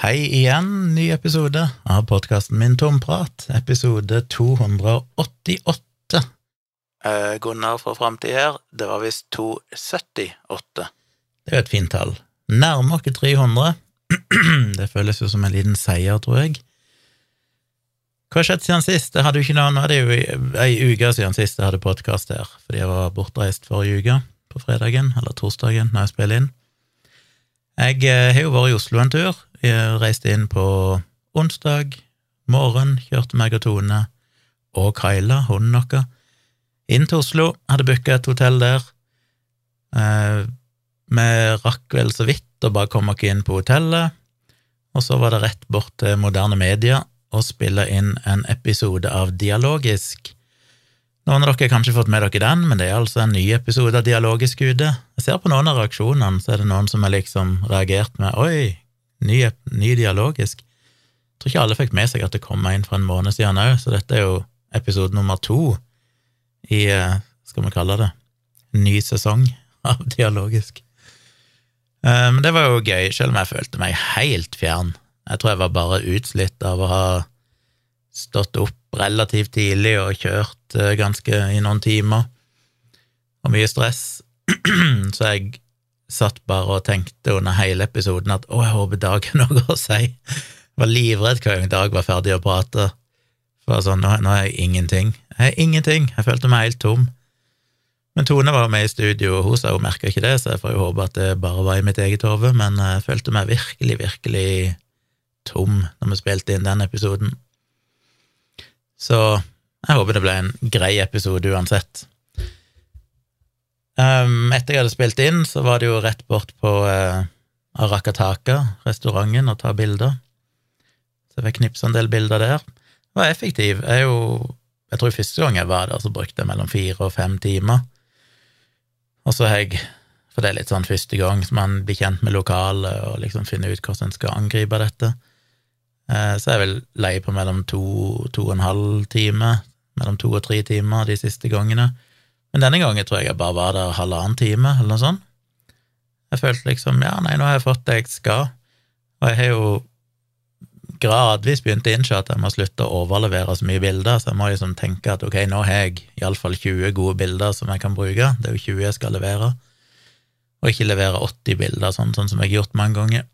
Hei igjen, ny episode av podkasten min Tomprat, episode 288. Eh, Gunnar fra Framtid her, det var visst 278. Det er jo et fint tall. Nærmer oss 300. det føles jo som en liten seier, tror jeg. Hva har skjedd siden sist? Det hadde jo ikke noe, Nå er jo ei uke siden sist jeg hadde podkast her, fordi jeg var bortreist forrige uke, på fredagen, eller torsdagen, når jeg spiller inn. Jeg eh, har jo vært i Oslo en tur. Jeg reiste inn på onsdag morgen, kjørte meg og Tone og Kyla, hunden vår, inn til Oslo. Hadde booka et hotell der. Eh, vi rakk vel så vidt å bare komme oss inn på hotellet, og så var det rett bort til moderne media og spille inn en episode av Dialogisk. Noen av dere har kanskje fått med dere den, men det er altså en ny episode av Dialogisk UD. Jeg ser på noen av reaksjonene, så er det noen som har liksom reagert med 'oi, ny, ny dialogisk'. Jeg tror ikke alle fikk med seg at det kom en for en måned siden òg, så dette er jo episode nummer to i, eh, skal vi kalle det, ny sesong av Dialogisk. Eh, men det var jo gøy, selv om jeg følte meg helt fjern. Jeg tror jeg var bare utslitt av å ha stått opp relativt tidlig og kjørt eh, ganske i noen timer, og mye stress, så jeg satt bare og tenkte under hele episoden at å, jeg håper Dag har noe å si. Jeg var livredd hver gang Dag var ferdig å prate. For sånn, nå, nå er jeg ingenting. Jeg er ingenting. Jeg følte meg helt tom. Men Tone var med i studio, og hun sa hun merka ikke det, så jeg får jo håpe at det bare var i mitt eget hode, men jeg følte meg virkelig, virkelig tom når vi spilte inn den episoden. Så jeg håper det ble en grei episode uansett. Um, etter jeg hadde spilt inn, så var det jo rett bort på uh, Arakataka, restauranten, og ta bilder. Så jeg fikk knipsa en del bilder der. Jeg var effektiv. Jeg, jo, jeg tror første gang jeg var der, så brukte jeg mellom fire og fem timer. Og så har jeg, for det er litt sånn første gang, så man blir kjent med lokalet og liksom finner ut hvordan en skal angripe dette. Uh, er jeg vel lei på mellom to, to og en halv time, mellom to og tre timer de siste gangene. Men denne gangen tror jeg jeg bare var der halvannen time, eller noe sånt. Jeg følte liksom ja, nei, nå har jeg fått det jeg skal, og jeg har jo gradvis begynt å innse at jeg må slutte å overlevere så mye bilder, så jeg må liksom tenke at ok, nå har jeg iallfall 20 gode bilder som jeg kan bruke, det er jo 20 jeg skal levere, og ikke levere 80 bilder, sånn, sånn som jeg har gjort mange ganger.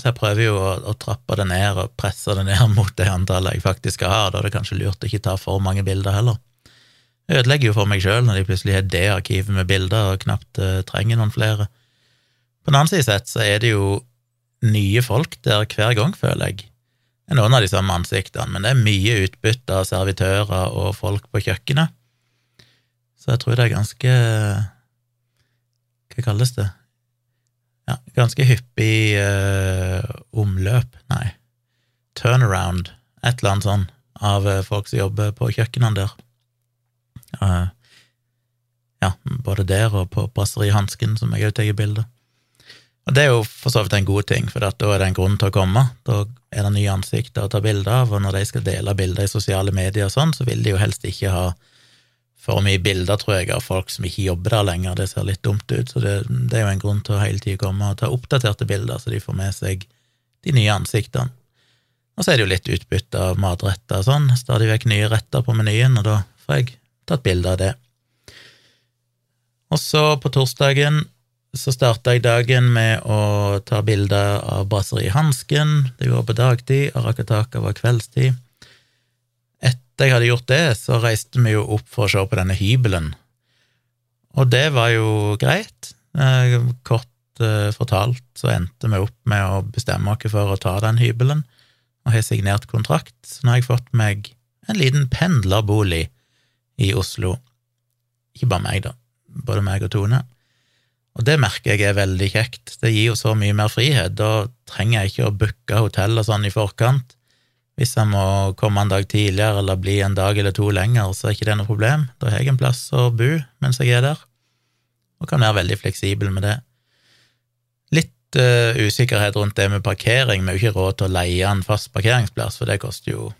Så jeg prøver jo å, å, trappe det ned og presse det ned mot det antallet jeg faktisk har. da er det kanskje lurt å ikke ta for mange bilder heller. Jeg ødelegger jo for meg sjøl når de plutselig har det arkivet med bilder og knapt uh, trenger noen flere. På den annen side sett så er det jo nye folk der hver gang, føler jeg. Det er noen av de samme ansiktene, men det er mye utbytte av servitører og folk på kjøkkenet. Så jeg tror det er ganske Hva kalles det? Ja, ganske hyppig uh, omløp, nei, turnaround, et eller annet sånn, av uh, folk som jobber på kjøkkenene der. Uh, ja, både der og på brasserihansken, som jeg òg tar bilde. Og det er jo for så vidt en god ting, for da er det en grunn til å komme. Da er det nye ansikter å ta bilde av, og når de skal dele bilder i sosiale medier og sånn, så vil de jo helst ikke ha for mye bilder, tror jeg, av folk som ikke jobber der lenger. Det ser litt dumt ut, så det, det er jo en grunn til å hele tida komme og ta oppdaterte bilder, så de får med seg de nye ansiktene. Og så er det jo litt utbytte av matretter og sånn, stadig vekk nye retter på menyen, og da får jeg tatt bilde av det. Og så, på torsdagen, så starta jeg dagen med å ta bilder av Brasseri Hansken. Det var på dagtid, Arakataka var kveldstid. Etter jeg hadde gjort det, så reiste vi jo opp for å se på denne hybelen. Og det var jo greit. Eh, kort eh, fortalt så endte vi opp med å bestemme oss for å ta den hybelen, og har signert kontrakt. Så nå har jeg fått meg en liten pendlerbolig i Oslo. Ikke bare meg, da. Både meg og Tone. Og det merker jeg er veldig kjekt. Det gir jo så mye mer frihet. Da trenger jeg ikke å booke hotell og sånn i forkant. Hvis jeg må komme en dag tidligere eller bli en dag eller to lenger, så er ikke det noe problem. Da har jeg en plass å bo mens jeg er der, og kan være veldig fleksibel med det. Litt uh, usikkerhet rundt det med parkering. Vi har ikke råd til å leie en fast parkeringsplass, for det koster jo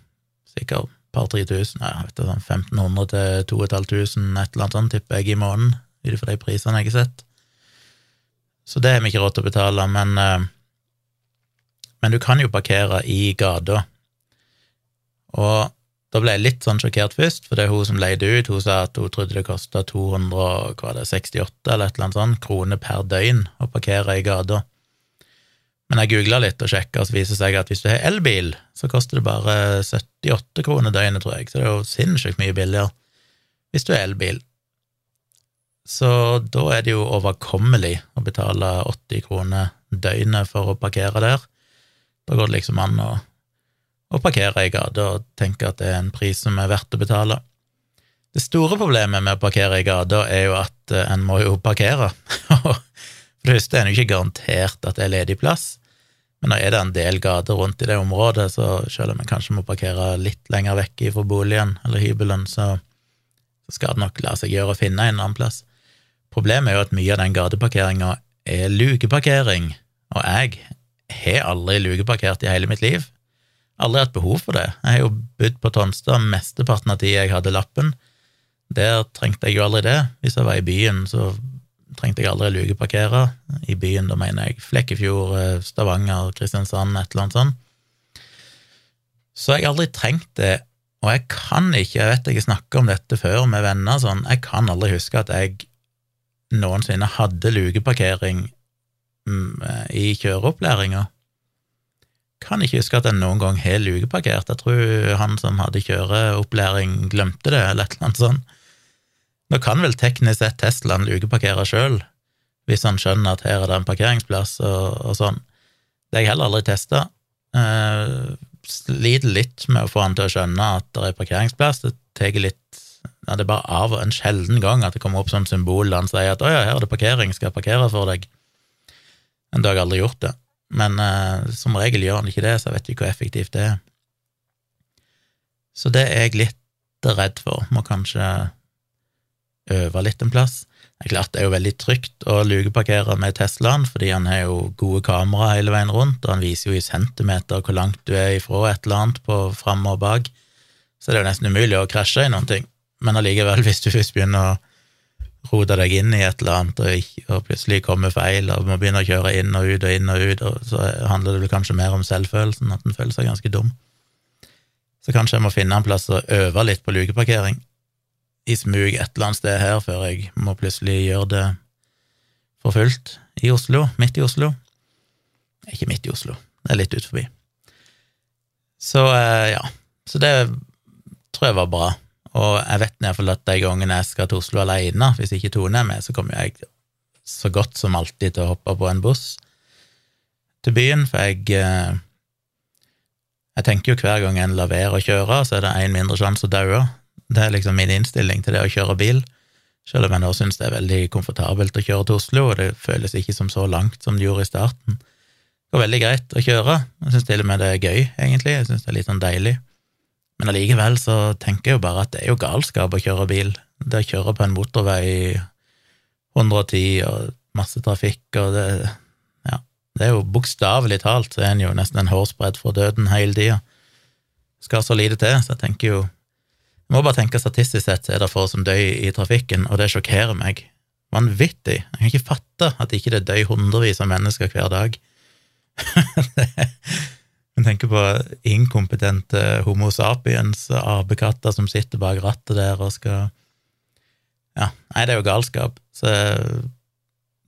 sikkert par-tre tusen, ja, sånn 1500 til 2500, et eller annet sånt, tipper jeg, i måneden, ut ifra de prisene jeg har sett. Så det har vi ikke råd til å betale, men uh, men du kan jo parkere i gata. Og da ble jeg litt sånn sjokkert først, for det er hun som leide ut, hun sa at hun trodde det kosta 268 eller et eller annet sånt kroner per døgn å parkere i gata. Men jeg googla litt og sjekka, og så viser det seg at hvis du har elbil, så koster det bare 78 kroner døgnet, tror jeg, så det er jo sinnssykt mye billigere hvis du har elbil. Så da er det jo overkommelig å betale 80 kroner døgnet for å parkere der. Da går det liksom an å og parkere i gata og tenke at det er en pris som er verdt å betale. Det store problemet med å parkere i gata er jo at eh, en må jo parkere. For det første er en jo ikke garantert at det er ledig plass, men nå er det en del gater rundt i det området, så selv om en kanskje må parkere litt lenger vekk fra boligen eller hybelen, så, skal det nok la seg gjøre å finne en annen plass. Problemet er jo at mye av den gateparkeringa er lukeparkering, og jeg har aldri lukeparkert i hele mitt liv. Aldri hatt behov for det. Jeg har jo bodd på Tonstad mesteparten av tida jeg hadde lappen. Der trengte jeg jo aldri det. Hvis jeg var i byen, så trengte jeg aldri lukeparkere. I byen, da mener jeg Flekkefjord, eh, Stavanger, Kristiansand, et eller annet sånt. Så jeg har aldri trengt det, og jeg kan ikke, jeg vet jeg snakker om dette før med venner sånn, jeg kan aldri huske at jeg noensinne hadde lukeparkering mm, i kjøreopplæringa kan ikke huske at jeg noen gang har lukeparkert. Jeg tror han som hadde kjøreopplæring, glemte det, eller et eller annet sånt. Nå kan vel teknisk sett Teslaen lukeparkere sjøl, hvis han skjønner at her er det en parkeringsplass og, og sånn. Det har jeg heller aldri testa. Uh, sliter litt med å få han til å skjønne at det er parkeringsplass. Det tar litt ja, Det er bare av og en sjelden gang at det kommer opp som symbol der han sier at 'å ja, her er det parkering, skal jeg parkere for deg'. Men da har jeg aldri gjort det. Men uh, som regel gjør han ikke det, så jeg vet ikke hvor effektivt det er. Så det er jeg litt redd for. Må kanskje øve litt en plass. Det er klart det er jo veldig trygt å lukeparkere med Teslaen, fordi han har jo gode kamera hele veien rundt, og han viser jo i centimeter hvor langt du er ifra et eller annet på fram og bak, så det er jo nesten umulig å krasje i noen ting. Men allikevel, hvis du først begynner å rote deg inn i et eller annet, og, ikke, og, plutselig kommer feil, og må begynne å kjøre inn og ut og inn og ut, og så handler det vel kanskje mer om selvfølelsen, at en føler seg ganske dum. Så kanskje jeg må finne en plass å øve litt på lukeparkering, i smug et eller annet sted her, før jeg må plutselig gjøre det for fullt i Oslo, midt i Oslo. Ikke midt i Oslo, det er litt ut forbi. Så eh, ja, så det tror jeg var bra. Og jeg vet iallfall at de gangene jeg skal til Oslo alene, hvis ikke Tone er med, så kommer jeg så godt som alltid til å hoppe på en buss til byen, for jeg eh, Jeg tenker jo hver gang en lar være å kjøre, så er det én mindre sjanse å daue. Det er liksom min innstilling til det å kjøre bil, selv om jeg nå syns det er veldig komfortabelt å kjøre til Oslo, og det føles ikke som så langt som det gjorde i starten. Det går veldig greit å kjøre. Jeg syns til og med det er gøy, egentlig. Jeg syns det er litt sånn deilig. Men allikevel så tenker jeg jo bare at det er jo galskap å kjøre bil. Det å kjøre på en motorvei 110 og masse trafikk og det Ja, det er jo bokstavelig talt så er en jo nesten en hårsbredd fra døden hele tida. Skal så lite til, så jeg tenker jo Jeg må bare tenke statistisk sett så er det få som dør i trafikken, og det sjokkerer meg vanvittig. Jeg kan ikke fatte at ikke det dør hundrevis av mennesker hver dag. det en tenker på inkompetente Homo sapiens, apekatter som sitter bak rattet der og skal Ja, nei, det er jo galskap. Så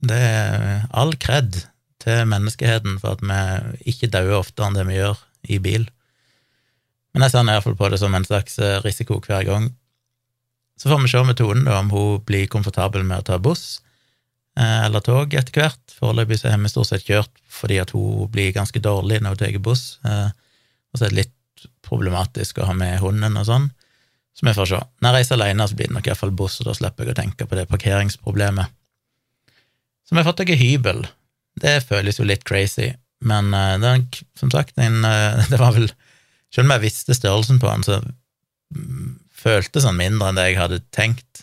det er all kred til menneskeheten for at vi ikke dauer oftere enn det vi gjør i bil. Men jeg ser iallfall på det som en slags risiko hver gang. Så får vi se med Tone om hun blir komfortabel med å ta buss eh, eller tog etter hvert. Foreløpig så har vi stort sett kjørt fordi at hun blir ganske dårlig når hun tar buss, eh, og så er det litt problematisk å ha med hunden og sånn. Så vi får se. Når jeg reiser alene, så blir det nok iallfall buss, og da slipper jeg å tenke på det parkeringsproblemet. Så vi har fått oss hybel. Det føles jo litt crazy, men uh, det er, som sagt, en, det var vel Selv om jeg visste størrelsen på den, så mm, føltes sånn mindre enn det jeg hadde tenkt.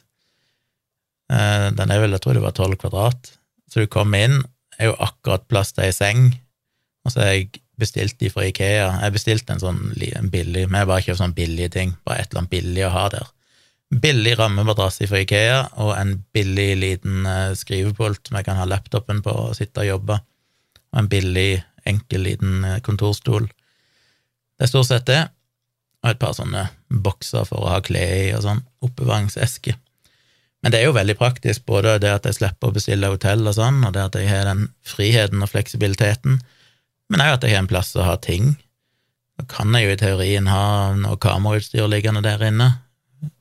Uh, den er vel, jeg tror det var tolv kvadrat. Så du kommer inn, er jo akkurat plass til ei seng, og så har jeg bestilt de fra Ikea. Jeg bestilte en sånn en billig, vi har bare kjøpt sånn billige ting, bare et eller annet billig å ha der. Billig rammemadrass fra Ikea og en billig liten uh, skrivepult som jeg kan ha laptopen på og sitte og jobbe, og en billig enkel, liten eh, kontorstol. Det er stort sett det, og et par sånne bokser for å ha klær i og sånn, oppbevaringseske. Men det er jo veldig praktisk, både det at jeg slipper å bestille hotell og sånn, og det at jeg har den friheten og fleksibiliteten, men òg at jeg har en plass å ha ting. Da kan jeg jo i teorien ha noe kamerautstyr liggende der inne,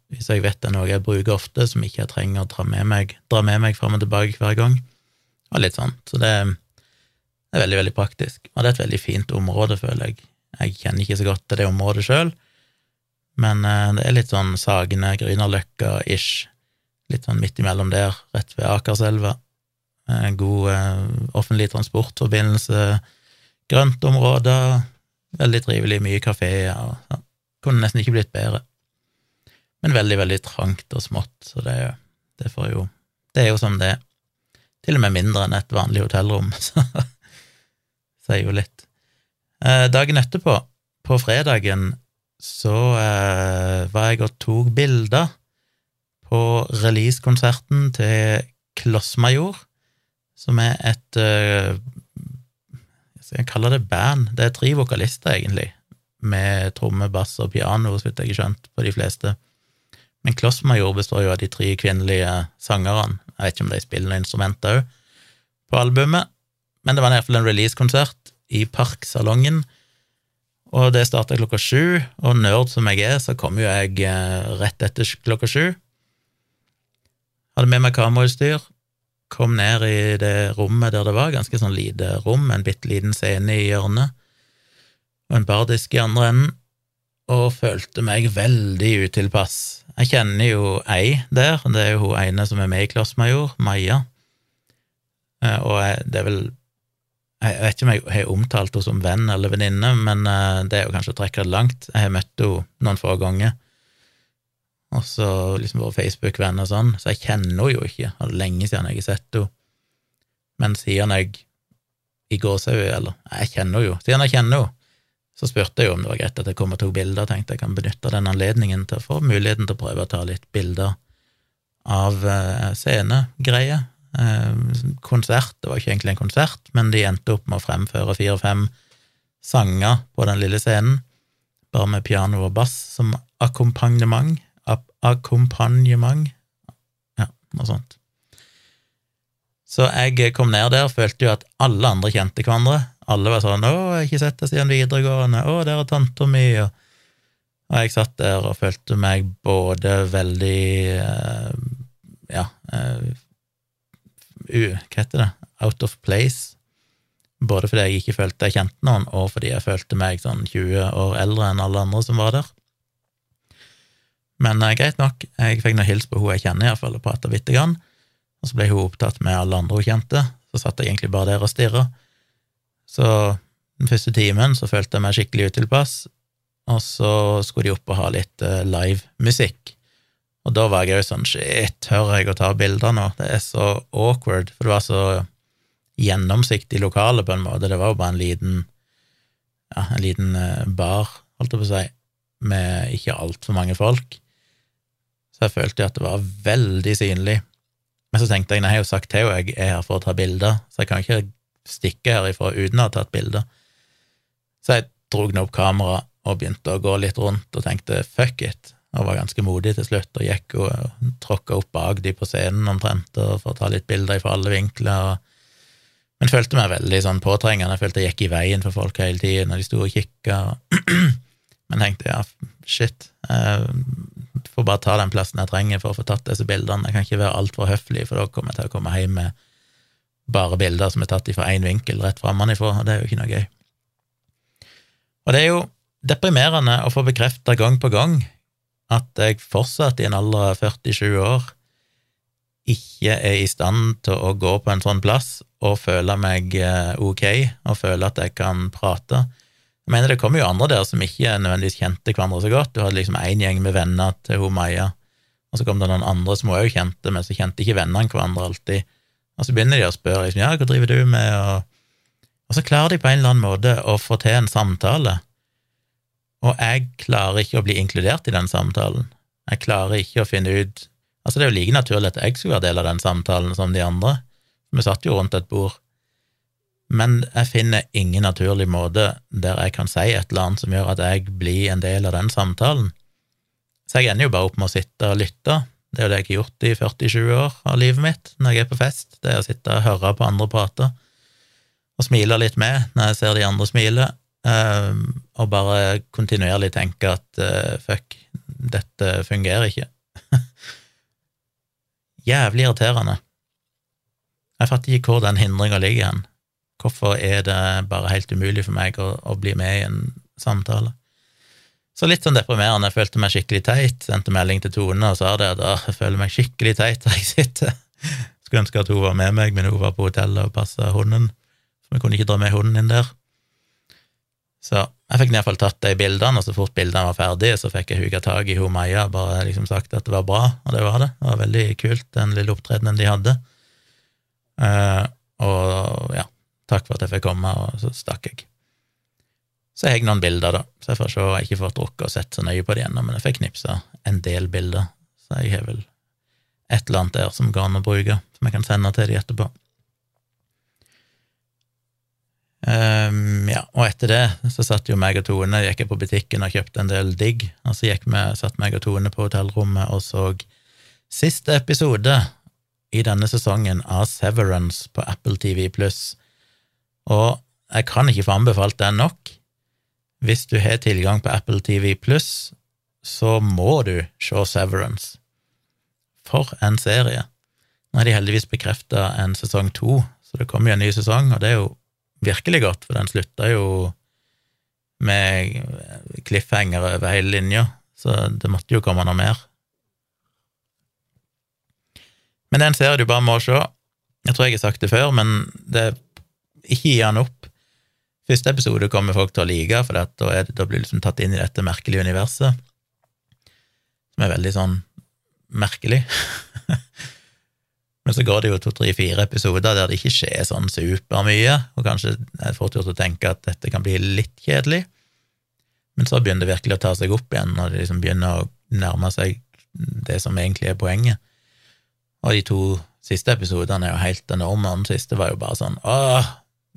hvis jeg vet det er noe jeg bruker ofte, som ikke jeg trenger å dra med meg, dra med meg fram og tilbake hver gang, og litt sånn. Så det, er veldig, veldig praktisk, og det er et veldig fint område, føler jeg. Jeg kjenner ikke så godt til det området sjøl, men eh, det er litt sånn Sagene, Grünerløkka-ish litt sånn midt imellom der, rett ved Akerselva. God eh, offentlig transportforbindelse, grøntområder, veldig trivelig, mye kafeer. Ja. Kunne nesten ikke blitt bedre. Men veldig, veldig trangt og smått, så det, det, jo, det er jo som det er. Til og med mindre enn et vanlig hotellrom, så sier jo litt. Eh, dagen etterpå, på fredagen, så eh, var jeg og tok bilder på releasekonserten til Klossmajor, som er et uh, Jeg kaller det band. Det er tre vokalister, egentlig, med tromme, bass og piano, så vidt jeg har skjønt, på de fleste. Men Klossmajor består jo av de tre kvinnelige sangerne. Jeg vet ikke om de spiller noen instrumenter òg på albumet, men det var iallfall en releasekonsert i Parksalongen. Og det starta klokka sju, og nerd som jeg er, så kom jo jeg eh, rett etter klokka sju. Hadde med meg kamerautstyr, kom ned i det rommet der det var, ganske sånn lite rom, en bitte liten scene i hjørnet, og en bardisk i andre enden, og følte meg veldig utilpass. Jeg kjenner jo ei der, det er jo hun ene som er med i Klossmajor, Maja, eh, og jeg, det er vel jeg vet ikke om jeg har omtalt henne som venn eller venninne, men eh, det er jo kanskje å trekke det langt. Jeg har møtt henne noen få ganger og så liksom våre Facebook-venner og sånn, så jeg kjenner henne jo ikke, det er lenge siden jeg har sett henne. Men siden jeg i gåsehud, eller jeg kjenner henne jo, siden jeg kjenner henne, så spurte jeg jo om det var greit at jeg kom og tok bilder, tenkte jeg kan benytte den anledningen til å få muligheten til å prøve å ta litt bilder av uh, scenegreier. Uh, konsert, det var ikke egentlig en konsert, men de endte opp med å fremføre fire-fem sanger på den lille scenen, bare med piano og bass som akkompagnement akkompagnement. Ja, noe sånt. Så jeg kom ned der og følte jo at alle andre kjente hverandre. Alle var sånn 'Å, jeg har ikke sett deg siden videregående', 'Å, der er tanta mi', og, og jeg satt der og følte meg både veldig uh, Ja uh, Hva heter det? Out of place. Både fordi jeg ikke følte jeg kjente noen, og fordi jeg følte meg sånn 20 år eldre enn alle andre som var der. Men eh, greit nok, jeg fikk nå hilst på hun jeg kjenner, iallfall, og prata bitte grann. Og så ble hun opptatt med alle andre hun kjente, så satt jeg egentlig bare der og stirra. Så den første timen så følte jeg meg skikkelig utilpass, og så skulle de opp og ha litt eh, live musikk. Og da var jeg jo sånn shit, tør jeg å ta bilder nå? Det er så awkward, for det var så gjennomsiktig lokale, på en måte. Det var jo bare en liten ja, en liten uh, bar, holdt jeg på å si, med ikke altfor mange folk. Så jeg følte at det var veldig synlig. Men så tenkte jeg, nei, jeg har jo sagt til henne jeg er her for å ta bilder, så jeg kan ikke stikke herifra uten å ha tatt bilder. Så jeg drog nå opp kameraet og begynte å gå litt rundt og tenkte fuck it, og var ganske modig til slutt og gikk og tråkka opp bak de på scenen omtrent og for å ta litt bilder fra alle vinkler. Men følte meg veldig sånn påtrengende, jeg følte jeg gikk i veien for folk hele tiden når de sto og kikka. Men tenkte ja, shit, jeg får bare ta den plassen jeg trenger for å få tatt disse bildene. Jeg kan ikke være altfor høflig, for da kommer jeg til å komme hjem med bare bilder som er tatt fra én vinkel rett framanifra, og det er jo ikke noe gøy. Og det er jo deprimerende å få bekrefta gang på gang at jeg fortsatt, i en alder av 47 år, ikke er i stand til å gå på en sånn plass og føle meg eh, ok, og føle at jeg kan prate. Jeg mener, det kommer jo andre der som ikke nødvendigvis kjente hverandre så godt. Du hadde liksom én gjeng med venner til hun Maja, og så kom det noen andre som hun òg kjente, men så kjente ikke vennene hverandre alltid. Og så begynner de å spørre liksom, ja, hva driver du med, og, og så klarer de på en eller annen måte å få til en samtale. Og jeg klarer ikke å bli inkludert i den samtalen. Jeg klarer ikke å finne ut Altså, det er jo like naturlig at jeg skulle være del av den samtalen som de andre. Vi satt jo rundt et bord. Men jeg finner ingen naturlig måte der jeg kan si et eller annet som gjør at jeg blir en del av den samtalen. Så jeg ender jo bare opp med å sitte og lytte. Det er jo det jeg har gjort i 40-20 år av livet mitt når jeg er på fest. Det er å sitte og høre på andre prate og smile litt med når jeg ser de andre smile, um, og bare kontinuerlig tenke at uh, fuck, dette fungerer ikke. Jævlig irriterende. Jeg fatter ikke hvor den hindringa ligger hen. Hvorfor er det bare helt umulig for meg å, å, bli med i en samtale? Så litt sånn deprimerende. Jeg følte meg skikkelig teit. Sendte melding til Tone og sa det at jeg føler meg skikkelig teit der jeg sitter. Skulle ønske at hun var med meg, men hun var på hotellet og passa hunden. Så vi kunne ikke dra med hunden inn der. Så jeg fikk iallfall tatt de bildene, og så fort bildene var ferdige, så fikk jeg huga tak i hun Maja bare liksom sagt at det var bra, og det var det. Det var veldig kult, den lille opptredenen de hadde. Uh, og ja, Takk for at jeg fikk komme, og så stakk jeg. Så jeg har noen bilder, da, så jeg får se. Jeg har ikke fått rukket og sett så nøye på det ennå, men jeg fikk knipsa en del bilder, så jeg har vel et eller annet der som går an å bruke, som jeg kan sende til de etterpå. Um, ja, og etter det så satt jo meg og Tone gikk jeg på butikken og kjøpte en del digg, og så gikk vi, satt meg og Tone på hotellrommet og så siste episode i denne sesongen av Severance på Apple TV pluss. Og jeg kan ikke få anbefalt den nok. Hvis du har tilgang på Apple TV pluss, så må du se Severance. For en serie! Nå har de heldigvis bekrefta en sesong to, så det kommer jo en ny sesong, og det er jo virkelig godt, for den slutta jo med cliffhanger over hele linja, så det måtte jo komme noe mer. Men det er en serie du bare må se. Jeg tror jeg har sagt det før, men det er gi han opp. Første episode kommer folk til å like, for da, det, da blir du liksom tatt inn i dette merkelige universet, som er veldig sånn merkelig. Men så går det jo to, tre, fire episoder der det ikke skjer sånn supermye, og kanskje er fort gjort å tenke at dette kan bli litt kjedelig, men så begynner det virkelig å ta seg opp igjen, når det liksom begynner å nærme seg det som egentlig er poenget. Og de to siste episodene er jo helt enorme, og den siste var jo bare sånn åh,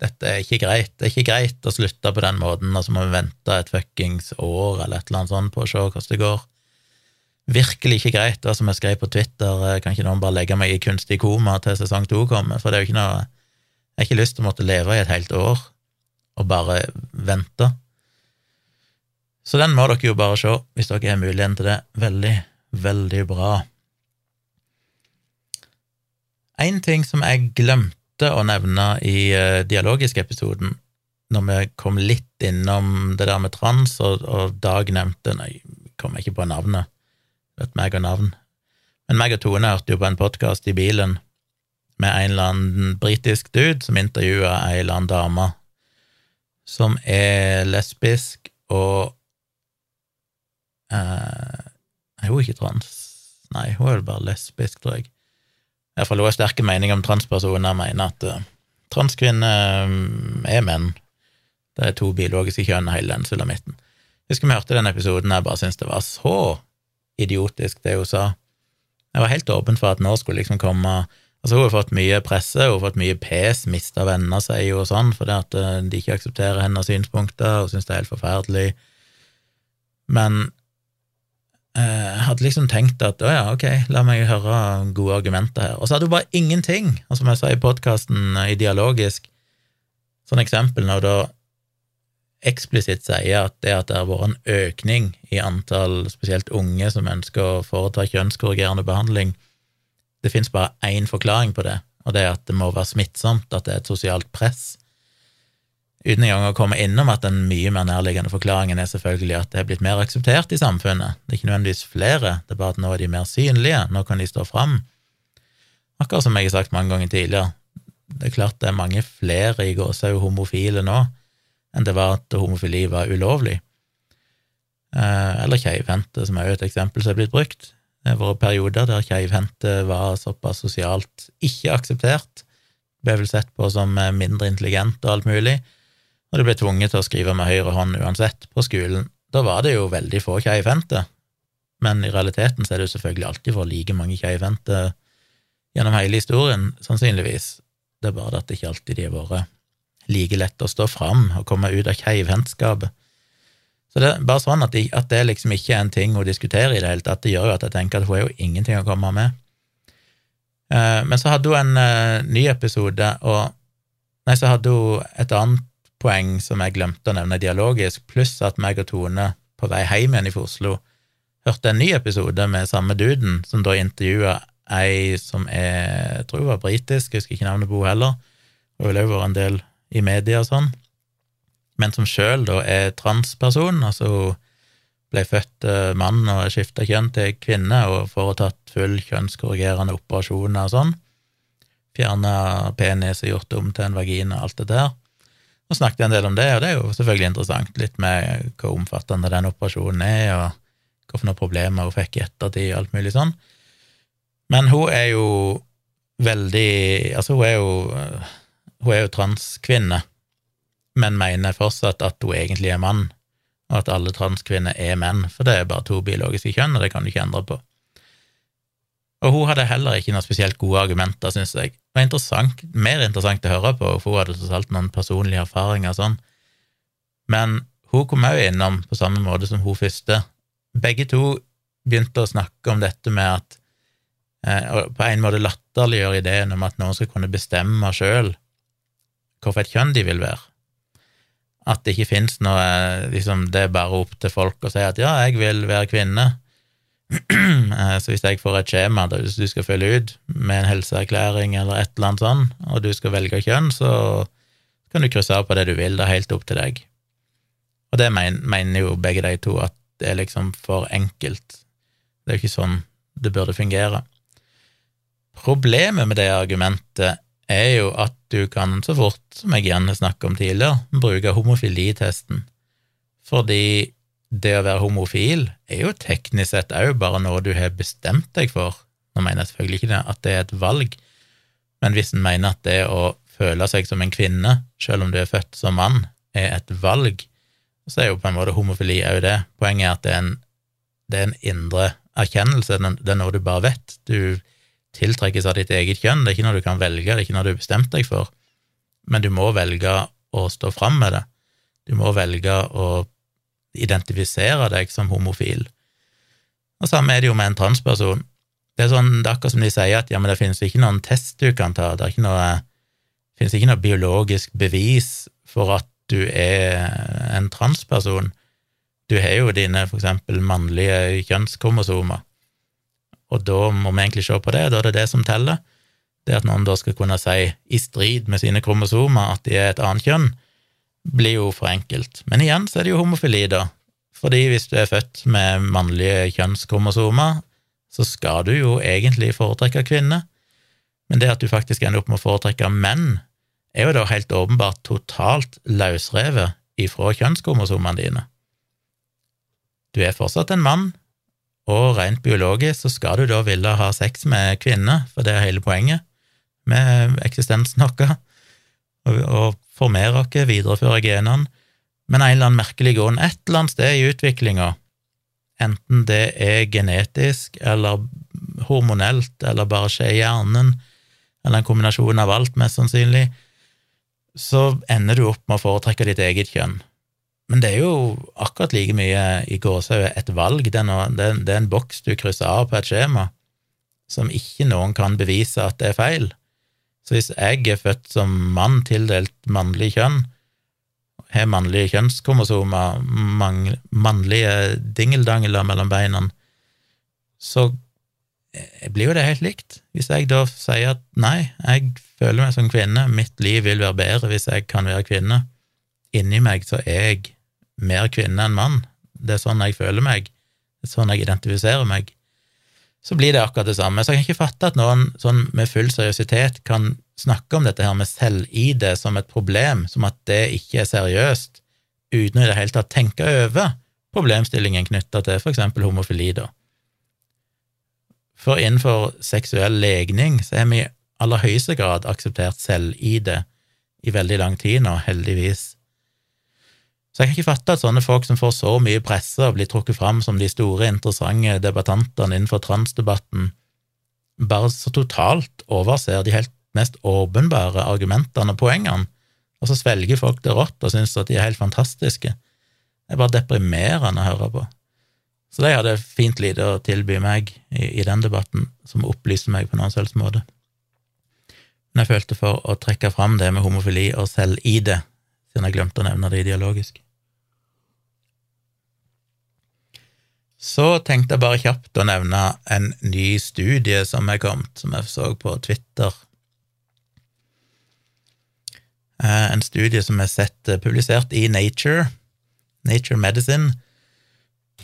dette er ikke greit. Det er ikke greit å slutte på den måten, og så må vi vente et fuckings år eller et eller annet sånt på å se hvordan det går. Virkelig ikke greit. Det som jeg skrev på Twitter, eh, kan ikke noen bare legge meg i kunstig koma til sesong to kommer? For det er jo ikke noe Jeg har ikke lyst til å måtte leve i et helt år og bare vente. Så den må dere jo bare se, hvis dere har muligheten til det. Veldig, veldig bra. En ting som jeg glemte glemte å nevne i dialogiske dialogisk-episoden, når vi kom litt innom det der med trans, og, og Dag nevnte Nei, kom jeg ikke på navnet. Vet meg og navn. Men meg og Tone hørte jo på en podkast i bilen med en eller annen britisk dude som intervjua ei eller annen dame som er lesbisk og uh, Er hun ikke trans? Nei, hun er vel bare lesbisk, tror jeg. Iallfall hun har sterke meninger om transpersoner, mener at uh, transkvinner um, er menn. Det er to biologiske kjønn hele den sulamitten. Husker vi hørte den episoden, jeg bare syntes det var så idiotisk, det hun sa. Jeg var helt åpen for at nå skulle liksom komme Altså, hun har fått mye presse, hun har fått mye pes, mista venner, sier hun og sånn, fordi at de ikke aksepterer hennes synspunkter og syns det er helt forferdelig. Men jeg eh, hadde liksom tenkt at å ja, ok, la meg høre gode argumenter her. Og så hadde hun bare ingenting. Og som jeg sa i podkasten, eh, i dialogisk, sånn eksempel når da eksplisitt sier at det at det har vært en økning i antall spesielt unge som ønsker å foreta kjønnskorrigerende behandling, det fins bare én forklaring på det, og det er at det må være smittsomt, at det er et sosialt press uten engang å komme innom at den mye mer nærliggende forklaringen er selvfølgelig at det er blitt mer akseptert i samfunnet. Det er ikke nødvendigvis flere, det er bare at nå er de mer synlige, nå kan de stå fram. Akkurat som jeg har sagt mange ganger tidligere, det er klart det er mange flere i Gåshaug homofile nå enn det var at homofili var ulovlig. Eh, eller keivhendte, som er jo et eksempel som er blitt brukt. Det har vært perioder der keivhendte var såpass sosialt ikke akseptert, ble vel sett på som mindre intelligent og alt mulig, og du ble tvunget til å skrive med høyre hånd uansett på skolen. Da var det jo veldig få keivhendte, men i realiteten så er det jo selvfølgelig alltid for like mange keivhendte gjennom hele historien, sannsynligvis. Det er bare at det ikke alltid de har vært like lett å stå fram og komme ut av keivhendtskapet. Så det er bare sånn at, de, at, det liksom ikke er en ting hun diskuterer i det hele tatt. Det gjør jo at jeg tenker at hun er jo ingenting å komme med. Uh, men så hadde hun en uh, ny episode, og Nei, så hadde hun et annet poeng som jeg glemte å nevne dialogisk, pluss at meg og Tone på vei hjem igjen fra Oslo hørte en ny episode med samme duden, som da intervjua ei som er, jeg tror hun var britisk, jeg husker ikke navnet på henne heller, hun har vært en del i media og sånn, men som sjøl da er transperson, altså hun ble født eh, mann og skifta kjønn til kvinne og foretatt full kjønnskorrigerende operasjoner og sånn, fjerna penis og gjort om til en vagina og alt det der. Og snakket en del om det, og det er jo selvfølgelig interessant, litt med hvor omfattende den operasjonen er, og hvilke problemer hun fikk i ettertid, og alt mulig sånn. Men hun er jo veldig Altså, hun er jo Hun er jo transkvinne, men mener fortsatt at hun egentlig er mann, og at alle transkvinner er menn, for det er bare to biologiske kjønn, og det kan du ikke endre på. Og hun hadde heller ikke noen spesielt gode argumenter, syns jeg. Det var interessant, mer interessant å høre på, for hun hadde tross alt noen personlige erfaringer og sånn. Men hun kom òg innom på samme måte som hun første. Begge to begynte å snakke om dette med at eh, på en måte latterliggjøre ideen om at noen skal kunne bestemme sjøl hvorfor et kjønn de vil være. At det ikke fins noe liksom, Det er bare opp til folk å si at ja, jeg vil være kvinne. Eh, så hvis jeg får et skjema der du skal fylle ut med en helseerklæring eller et eller annet sånn, og du skal velge kjønn, så kan du krysse av på det du vil, det er helt opp til deg. Og det mener jo begge de to, at det er liksom for enkelt. Det er jo ikke sånn det burde fungere. Problemet med det argumentet er jo at du kan, så fort, som jeg gjerne snakket om tidligere, bruke homofilitesten, fordi det å være homofil er jo teknisk sett òg bare noe du har bestemt deg for. Nå mener jeg selvfølgelig ikke det, at det er et valg, men hvis en mener at det å føle seg som en kvinne, selv om du er født som mann, er et valg, så er jo på en måte homofili òg det. Poenget er at det er, en, det er en indre erkjennelse, det er noe du bare vet. Du tiltrekkes av ditt eget kjønn, det er ikke noe du kan velge, det er ikke noe du har bestemt deg for, men du må velge å stå fram med det. Du må velge å identifisere deg som homofil. Og samme er det jo med en transperson. Det er, sånn, det er akkurat som de sier at ja, men det finnes ikke noen test du kan ta, det, noe, det finnes ikke noe biologisk bevis for at du er en transperson. Du har jo dine for eksempel mannlige kjønnskromosomer, og da må vi egentlig se på det, da er det det som teller. Det at noen da skal kunne si, i strid med sine kromosomer, at de er et annet kjønn, blir jo for enkelt. Men igjen så er det jo homofili, da. Fordi hvis du er født med mannlige kjønnskromosomer, så skal du jo egentlig foretrekke kvinner. Men det at du faktisk ender opp med å foretrekke menn, er jo da helt åpenbart totalt løsrevet ifra kjønnskromosomene dine. Du er fortsatt en mann, og rent biologisk så skal du da ville ha sex med kvinner, for det er hele poenget med eksistensen vår, og formere oss, videreføre genene, men en eller annen merkelig grunn, et eller annet sted i utviklinga, enten det er genetisk eller hormonelt eller bare skjer i hjernen, eller en kombinasjon av alt, mest sannsynlig, så ender du opp med å foretrekke ditt eget kjønn. Men det er jo akkurat like mye i gåsehudet et valg, det er, noe, det er en boks du krysser av på et skjema, som ikke noen kan bevise at det er feil. Så hvis jeg er født som mann tildelt mannlig kjønn, har mannlige kjønnskromosomer, mannlige dingeldangler mellom beina, så blir jo det helt likt. Hvis jeg da sier at nei, jeg føler meg som kvinne, mitt liv vil være bedre hvis jeg kan være kvinne, inni meg så er jeg mer kvinne enn mann, det er sånn jeg føler meg, det er sånn jeg identifiserer meg, så blir det akkurat det samme. Så jeg kan ikke fatte at noen sånn med full seriøsitet kan snakke om dette her med selv-ID som et problem, som at det ikke er seriøst, uten i det hele tatt tenke over problemstillingen knytta til eksempel homofili, da. For innenfor seksuell legning så har vi i aller høyeste grad akseptert selv-ID i veldig lang tid nå, heldigvis. Så jeg kan ikke fatte at sånne folk som får så mye presse og blir trukket fram som de store, interessante debattantene innenfor transdebatten, bare så totalt overser de helt mest åpenbare argumentene og poengene. Og så svelger folk det rått og syns at de er helt fantastiske. Det er bare deprimerende å høre på. Så de hadde fint lite å tilby meg i, i den debatten, som opplyste meg på noen selvs. Men jeg følte for å trekke fram det med homofili og selv-ID, siden jeg glemte å nevne det ideologisk. Så tenkte jeg bare kjapt å nevne en ny studie som er kommet, som jeg så på Twitter. Eh, en studie som er sett eh, publisert i Nature, Nature Medicine,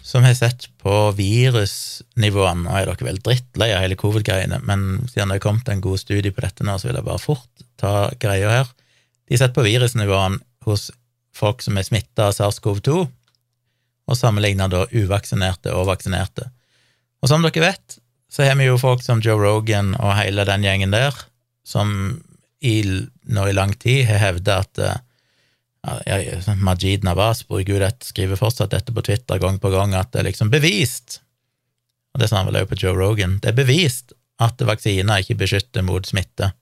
som har sett på virusnivåene. Nå er dere vel drittlei av hele covid-greiene, men siden det er kommet en god studie på dette nå, så vil jeg bare fort ta greia her. De har sett på virusnivåene hos folk som er smitta av SARS-CoV-2, og sammenligna da uvaksinerte og vaksinerte. Og som dere vet, så har vi jo folk som Joe Rogan og hele den gjengen der, som i, nå i lang tid har hevda at ja, sånn Majid Nawaz bruker jo skriver fortsatt dette på Twitter gang på gang, at det er liksom bevist, og det sa han vel også på Joe Rogan, det er bevist at vaksiner ikke beskytter mot smitte.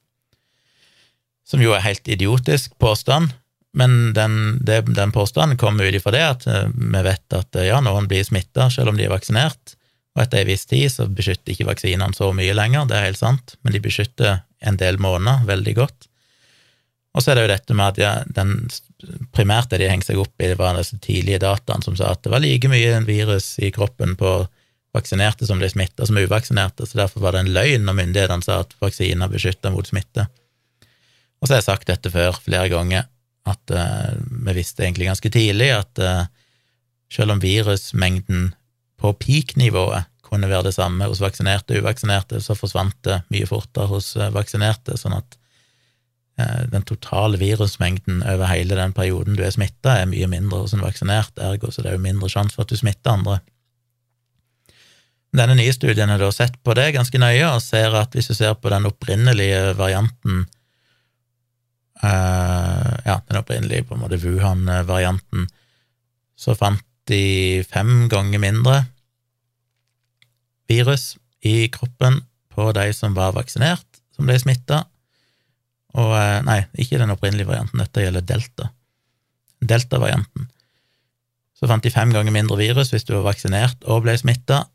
Som jo er helt idiotisk påstand, men den, den påstanden kommer ut ifra det at eh, vi vet at eh, ja, noen blir smitta selv om de er vaksinert, og etter en viss tid så beskytter ikke vaksinene så mye lenger, det er helt sant, men de beskytter en del måneder veldig godt. Og så er det jo dette med at ja, den, primært det de hengte seg opp i, det var disse tidlige dataene som sa at det var like mye virus i kroppen på vaksinerte som ble smitta som uvaksinerte, så derfor var det en løgn når myndighetene sa at vaksiner beskytter mot smitte. Og så har jeg sagt dette før flere ganger, at uh, vi visste egentlig ganske tidlig at uh, selv om virusmengden på peak-nivået kunne være det samme hos vaksinerte og uvaksinerte, så forsvant det mye fortere hos uh, vaksinerte, sånn at den totale virusmengden over hele den perioden du er smitta, er mye mindre hos en vaksinert, ergo så det er jo mindre sjanse for at du smitter andre. Denne nye studien har da sett på det ganske nøye, og ser at hvis du ser på den opprinnelige varianten uh, ja, den opprinnelige på en måte Wuhan-varianten, så fant de fem ganger mindre virus i kroppen på de som var vaksinert, som ble smitta. Og uh, Nei, ikke den opprinnelige varianten, dette gjelder delta. Delta-varianten. Så fant de fem ganger mindre virus hvis du var vaksinert og ble smitta,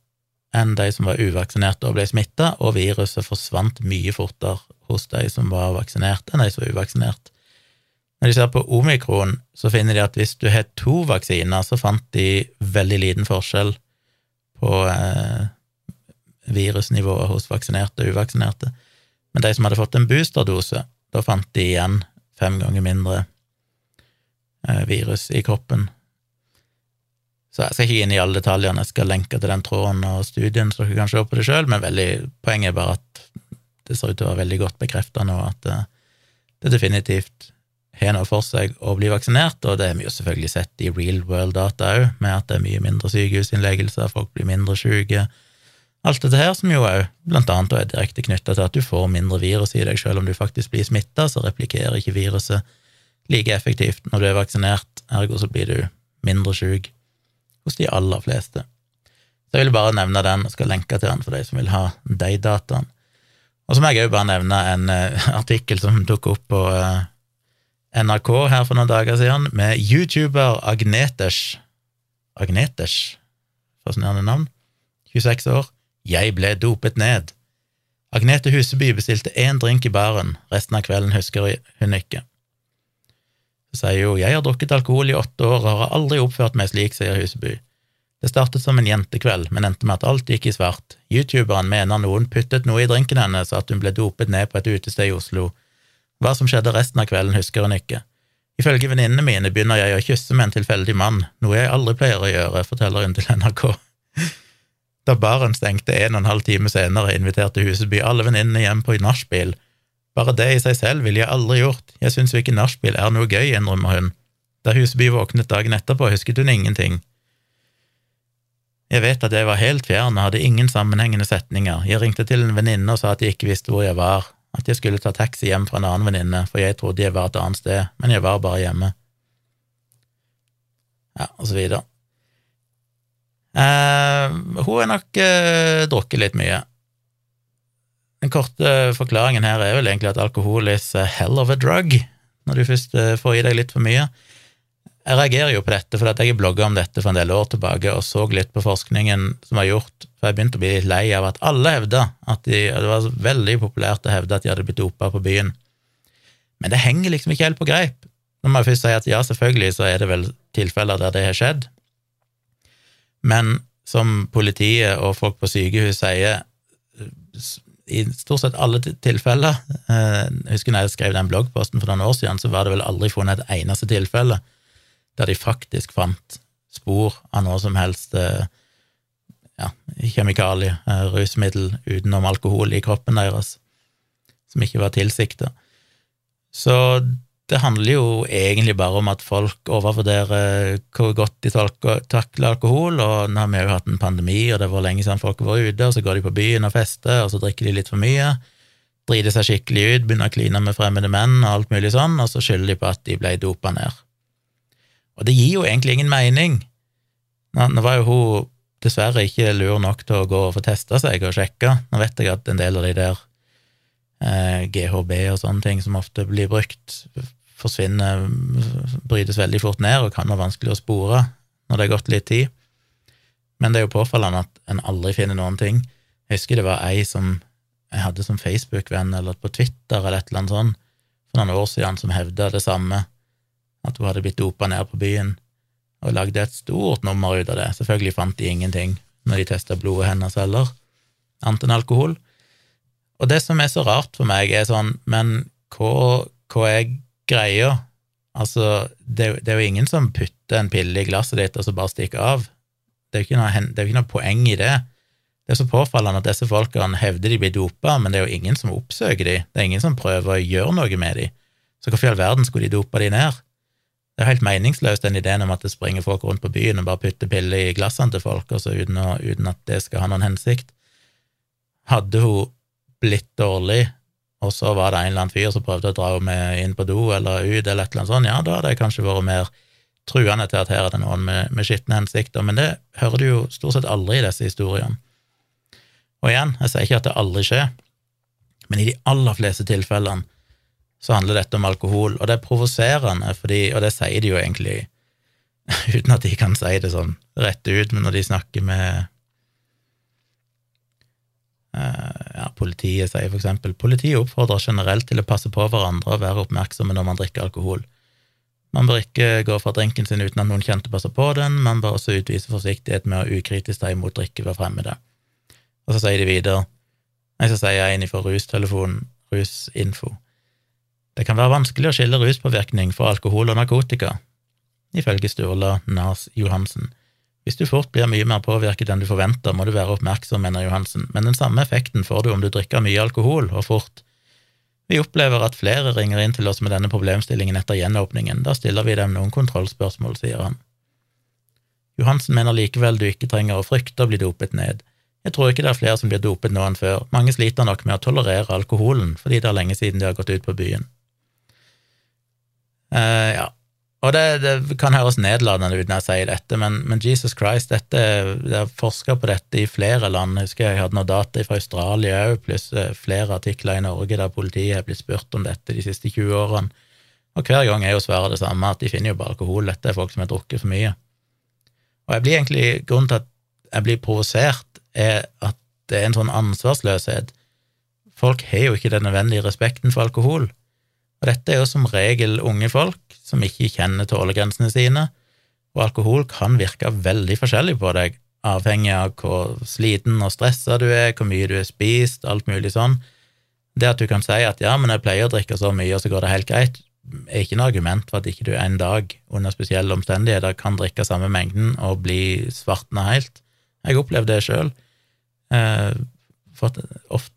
enn de som var uvaksinerte og ble smitta, og viruset forsvant mye fortere hos de som var vaksinert, enn de som var uvaksinert. Når de ser på omikron, så finner de at hvis du har to vaksiner, så fant de veldig liten forskjell på eh, virusnivået hos vaksinerte og uvaksinerte. Men de som hadde fått en boosterdose, da fant de igjen fem ganger mindre eh, virus i kroppen så jeg skal ikke inn i alle detaljene, jeg skal lenke til den tråden og studien, så dere kan se på det sjøl, men veldig, poenget er bare at det ser ut til å være veldig godt bekrefta nå at det, eh, det definitivt har noe for seg å bli vaksinert, og det har vi jo selvfølgelig sett i real world data òg, med at det er mye mindre sykehusinnleggelser, folk blir mindre syke. Alt dette her som jo òg blant annet er direkte knytta til at du får mindre virus i deg, selv om du faktisk blir smitta, så replikerer ikke viruset like effektivt når du er vaksinert, ergo så blir du mindre syk hos de aller fleste. Så jeg vil bare nevne den, og skal lenke til den for de som vil ha de dataene. Og så må jeg òg bare nevne en uh, artikkel som dukket opp på uh, NRK her for noen dager siden, med YouTuber Agnetesh Agnetesh, fascinerende navn, 26 år. Jeg ble dopet ned. Agnete Huseby bestilte én drink i baren, resten av kvelden husker hun ikke. Så sier jo jeg har drukket alkohol i åtte år og har aldri oppført meg slik, sier Huseby. Det startet som en jentekveld, men endte med at alt gikk i svart. Youtuberen mener noen puttet noe i drinken hennes, så at hun ble dopet ned på et utested i Oslo. Hva som skjedde resten av kvelden, husker hun ikke. Ifølge venninnene mine begynner jeg å kysse med en tilfeldig mann, noe jeg aldri pleier å gjøre, forteller hun til NRK. Da baren stengte en og en halv time senere, inviterte Huseby alle venninnene hjem på nachspiel, bare det i seg selv ville jeg aldri gjort, jeg syns jo ikke nachspiel er noe gøy, innrømmer hun. Da Huseby våknet dagen etterpå, husket hun ingenting. Jeg vet at jeg var helt fjern og hadde ingen sammenhengende setninger, jeg ringte til en venninne og sa at jeg ikke visste hvor jeg var, at jeg skulle ta taxi hjem fra en annen venninne, for jeg trodde jeg var et annet sted, men jeg var bare hjemme. Ja, og så videre. Eh, hun har nok eh, drukket litt mye. Den korte forklaringen her er vel egentlig at alkohol is a hell of a drug. når du først eh, får i deg litt for mye. Jeg reagerer jo på dette, fordi jeg blogga om dette for en del år tilbake og så litt på forskningen som var gjort, for jeg begynte å bli litt lei av at alle hevda at de, det var veldig populært å hevde at de hadde blitt dopa på byen. Men det henger liksom ikke helt på greip. Nå må jeg først si at ja, selvfølgelig så er det vel tilfeller der det har skjedd, men som politiet og folk på sykehus sier, i stort sett alle tilfeller eh, Jeg husker når jeg skrev den bloggposten for noen år siden, så var det vel aldri funnet et eneste tilfelle der de faktisk fant spor av noe som helst eh, ja, kjemikalie, eh, rusmiddel utenom alkohol i kroppen deres, som ikke var tilsikta. Så det handler jo egentlig bare om at folk overvurderer hvor godt de takler alkohol, og nå har vi jo hatt en pandemi, og det var lenge siden folk var ute, og så går de på byen og fester, og så drikker de litt for mye, driter seg skikkelig ut, begynner å kline med fremmede menn og alt mulig sånn, og så skylder de på at de ble dopa ned. Og det gir jo egentlig ingen mening. Nå var jo hun dessverre ikke lur nok til å gå og få testa seg og sjekke. Nå vet jeg at en del av de der eh, GHB og sånne ting som ofte blir brukt, forsvinner, brytes veldig fort ned og kan være vanskelig å spore når det har gått litt tid. Men det er jo påfallende at en aldri finner noen ting. Jeg husker det var ei som jeg hadde som Facebook-venn eller på Twitter eller et eller annet sånt for noen år siden, som hevda det samme, at hun hadde blitt dopa ned på byen, og lagde et stort nummer ut av det. Selvfølgelig fant de ingenting når de testa blodet hennes heller, annet enn alkohol. Og det som er så rart for meg, er sånn, men hva, hva er greia. Altså, det, det, er jo ingen som putter en pille i glasset ditt og så bare stikker av. Det er jo ikke ikke noe poeng i det. Det er så påfallende at disse folkene hevder de blir dopa, men det er jo ingen som oppsøker de. Det er ingen som prøver å gjøre noe med de. Så hvorfor i all verden skulle de dopa de ned? Det er helt meningsløst, den ideen om at det springer folk rundt på byen og bare putter piller i glassene til folk, også uten, å, uten at det skal ha noen hensikt. Hadde hun blitt dårlig og så var det en eller annen fyr som prøvde å dra henne inn på do eller ut, eller et eller annet sånt, ja, da hadde jeg kanskje vært mer truende til at her er det noen med, med skitne hensikter, men det hører du jo stort sett aldri i disse historiene. Og igjen, jeg sier ikke at det aldri skjer, men i de aller fleste tilfellene så handler dette om alkohol, og det er provoserende, fordi, og det sier de jo egentlig uten at de kan si det sånn rett ut, men når de snakker med ja, politiet sier eksempel politiet oppfordrer generelt til å passe på hverandre og være oppmerksomme når man drikker alkohol. Man bør ikke gå fra drinken sin uten at noen kjente passer på den, man bør også utvise forsiktighet med å ukritisk ta imot drikke ved fremmede. Og så sier de videre, nei, så sier jeg en fra rustelefonen, rusinfo, det kan være vanskelig å skille ruspåvirkning fra alkohol og narkotika, ifølge Sturla Nas Johansen. Hvis du fort blir mye mer påvirket enn du forventer, må du være oppmerksom, mener Johansen, men den samme effekten får du om du drikker mye alkohol, og fort. Vi opplever at flere ringer inn til oss med denne problemstillingen etter gjenåpningen, da stiller vi dem noen kontrollspørsmål, sier han. Johansen mener likevel du ikke trenger å frykte å bli dopet ned. Jeg tror ikke det er flere som blir dopet nå enn før, mange sliter nok med å tolerere alkoholen fordi det er lenge siden de har gått ut på byen. Eh, ja, og det, det, kan høres nedlatende ut når jeg sier dette, men, men Jesus Christ, dette, jeg har forska på dette i flere land. Jeg husker jeg hadde noe data fra Australia òg, pluss eh, flere artikler i Norge der politiet har blitt spurt om dette de siste 20 årene. Og hver gang er jo svaret det samme, at de finner jo bare alkohol. Dette er folk som har drukket for mye. Og jeg blir egentlig, Grunnen til at jeg blir provosert, er at det er en sånn ansvarsløshet. Folk har jo ikke den nødvendige respekten for alkohol. Og dette er jo som regel unge folk som ikke kjenner tålegrensene sine, og alkohol kan virke veldig forskjellig på deg, avhengig av hvor sliten og stressa du er, hvor mye du har spist, alt mulig sånn. Det at du kan si at ja, men jeg pleier å drikke så mye, og så går det helt greit, er ikke noe argument for at ikke du en dag, under spesielle omstendigheter, kan drikke samme mengden og bli svartna helt. Jeg opplevde det sjøl. Eh, ofte,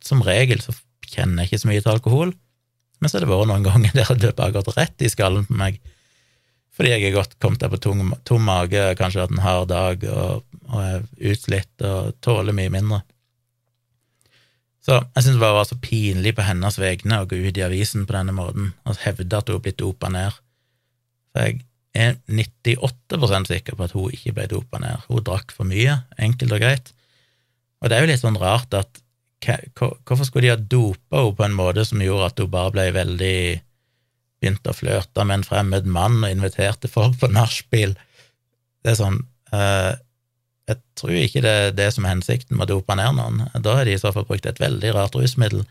som regel, så kjenner jeg ikke så mye til alkohol. Men så har det vært noen ganger der det bare har gått rett i skallen på meg, fordi jeg har godt kommet der på tom, tom mage, kanskje hatt en hard dag og, og er utslitt og tåler mye mindre. Så jeg syntes det bare var så pinlig på hennes vegne å gå ut i avisen på denne måten og hevde at hun er blitt dopa ned. For jeg er 98% sikker på at hun ikke ble dopa ned. Hun drakk for mye, enkelt og greit. Og det er jo litt sånn rart at Hvorfor skulle de ha dopa henne på en måte som gjorde at hun bare ble veldig begynte å flørte med en fremmed mann og inviterte folk på nachspiel. Det er sånn eh, Jeg tror ikke det er det som er hensikten med å dope ned noen. Da har de i så fall brukt et veldig rart rusmiddel.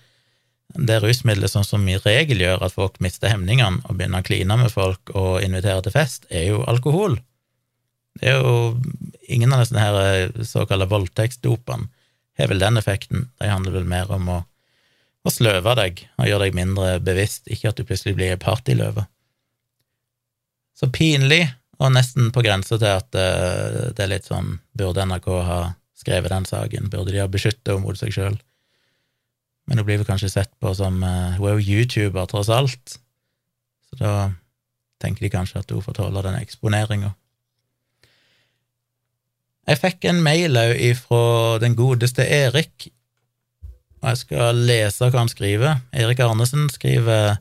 Det rusmiddelet som som i regel gjør at folk mister hemningene og begynner å kline med folk og invitere til fest, er jo alkohol. Det er jo ingen av disse eh, såkalte voldtektsdopene har vel den effekten. De handler vel mer om å, å sløve deg og gjøre deg mindre bevisst, ikke at du plutselig blir partyløve. Så pinlig, og nesten på grense til at det, det er litt sånn Burde NRK ha skrevet den saken? Burde de ha beskyttet henne mot seg sjøl? Men hun blir vel kanskje sett på som Hun er jo YouTuber, tross alt, så da tenker de kanskje at hun får tåle den eksponeringa. Jeg fikk en mail òg ifra den godeste Erik, og jeg skal lese hva han skriver. Erik Arnesen skriver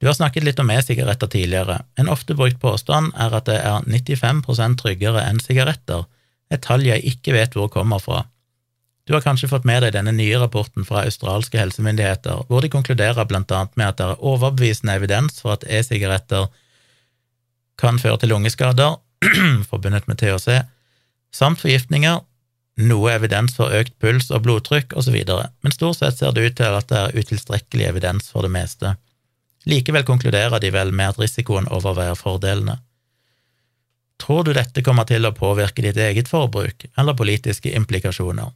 Du har snakket litt om e-sigaretter tidligere. En ofte brukt påstand er at det er 95% tryggere enn sigaretter, et tall jeg ikke vet hvor kommer fra. Du har kanskje fått med deg denne nye rapporten fra australske helsemyndigheter, hvor de konkluderer blant annet med at det er overbevisende evidens for at e-sigaretter kan føre til lungeskader, forbundet med THC, samt forgiftninger, noe evidens for økt puls og blodtrykk osv., men stort sett ser det ut til at det er utilstrekkelig evidens for det meste. Likevel konkluderer de vel med at risikoen overveier fordelene. Tror du dette kommer til å påvirke ditt eget forbruk eller politiske implikasjoner?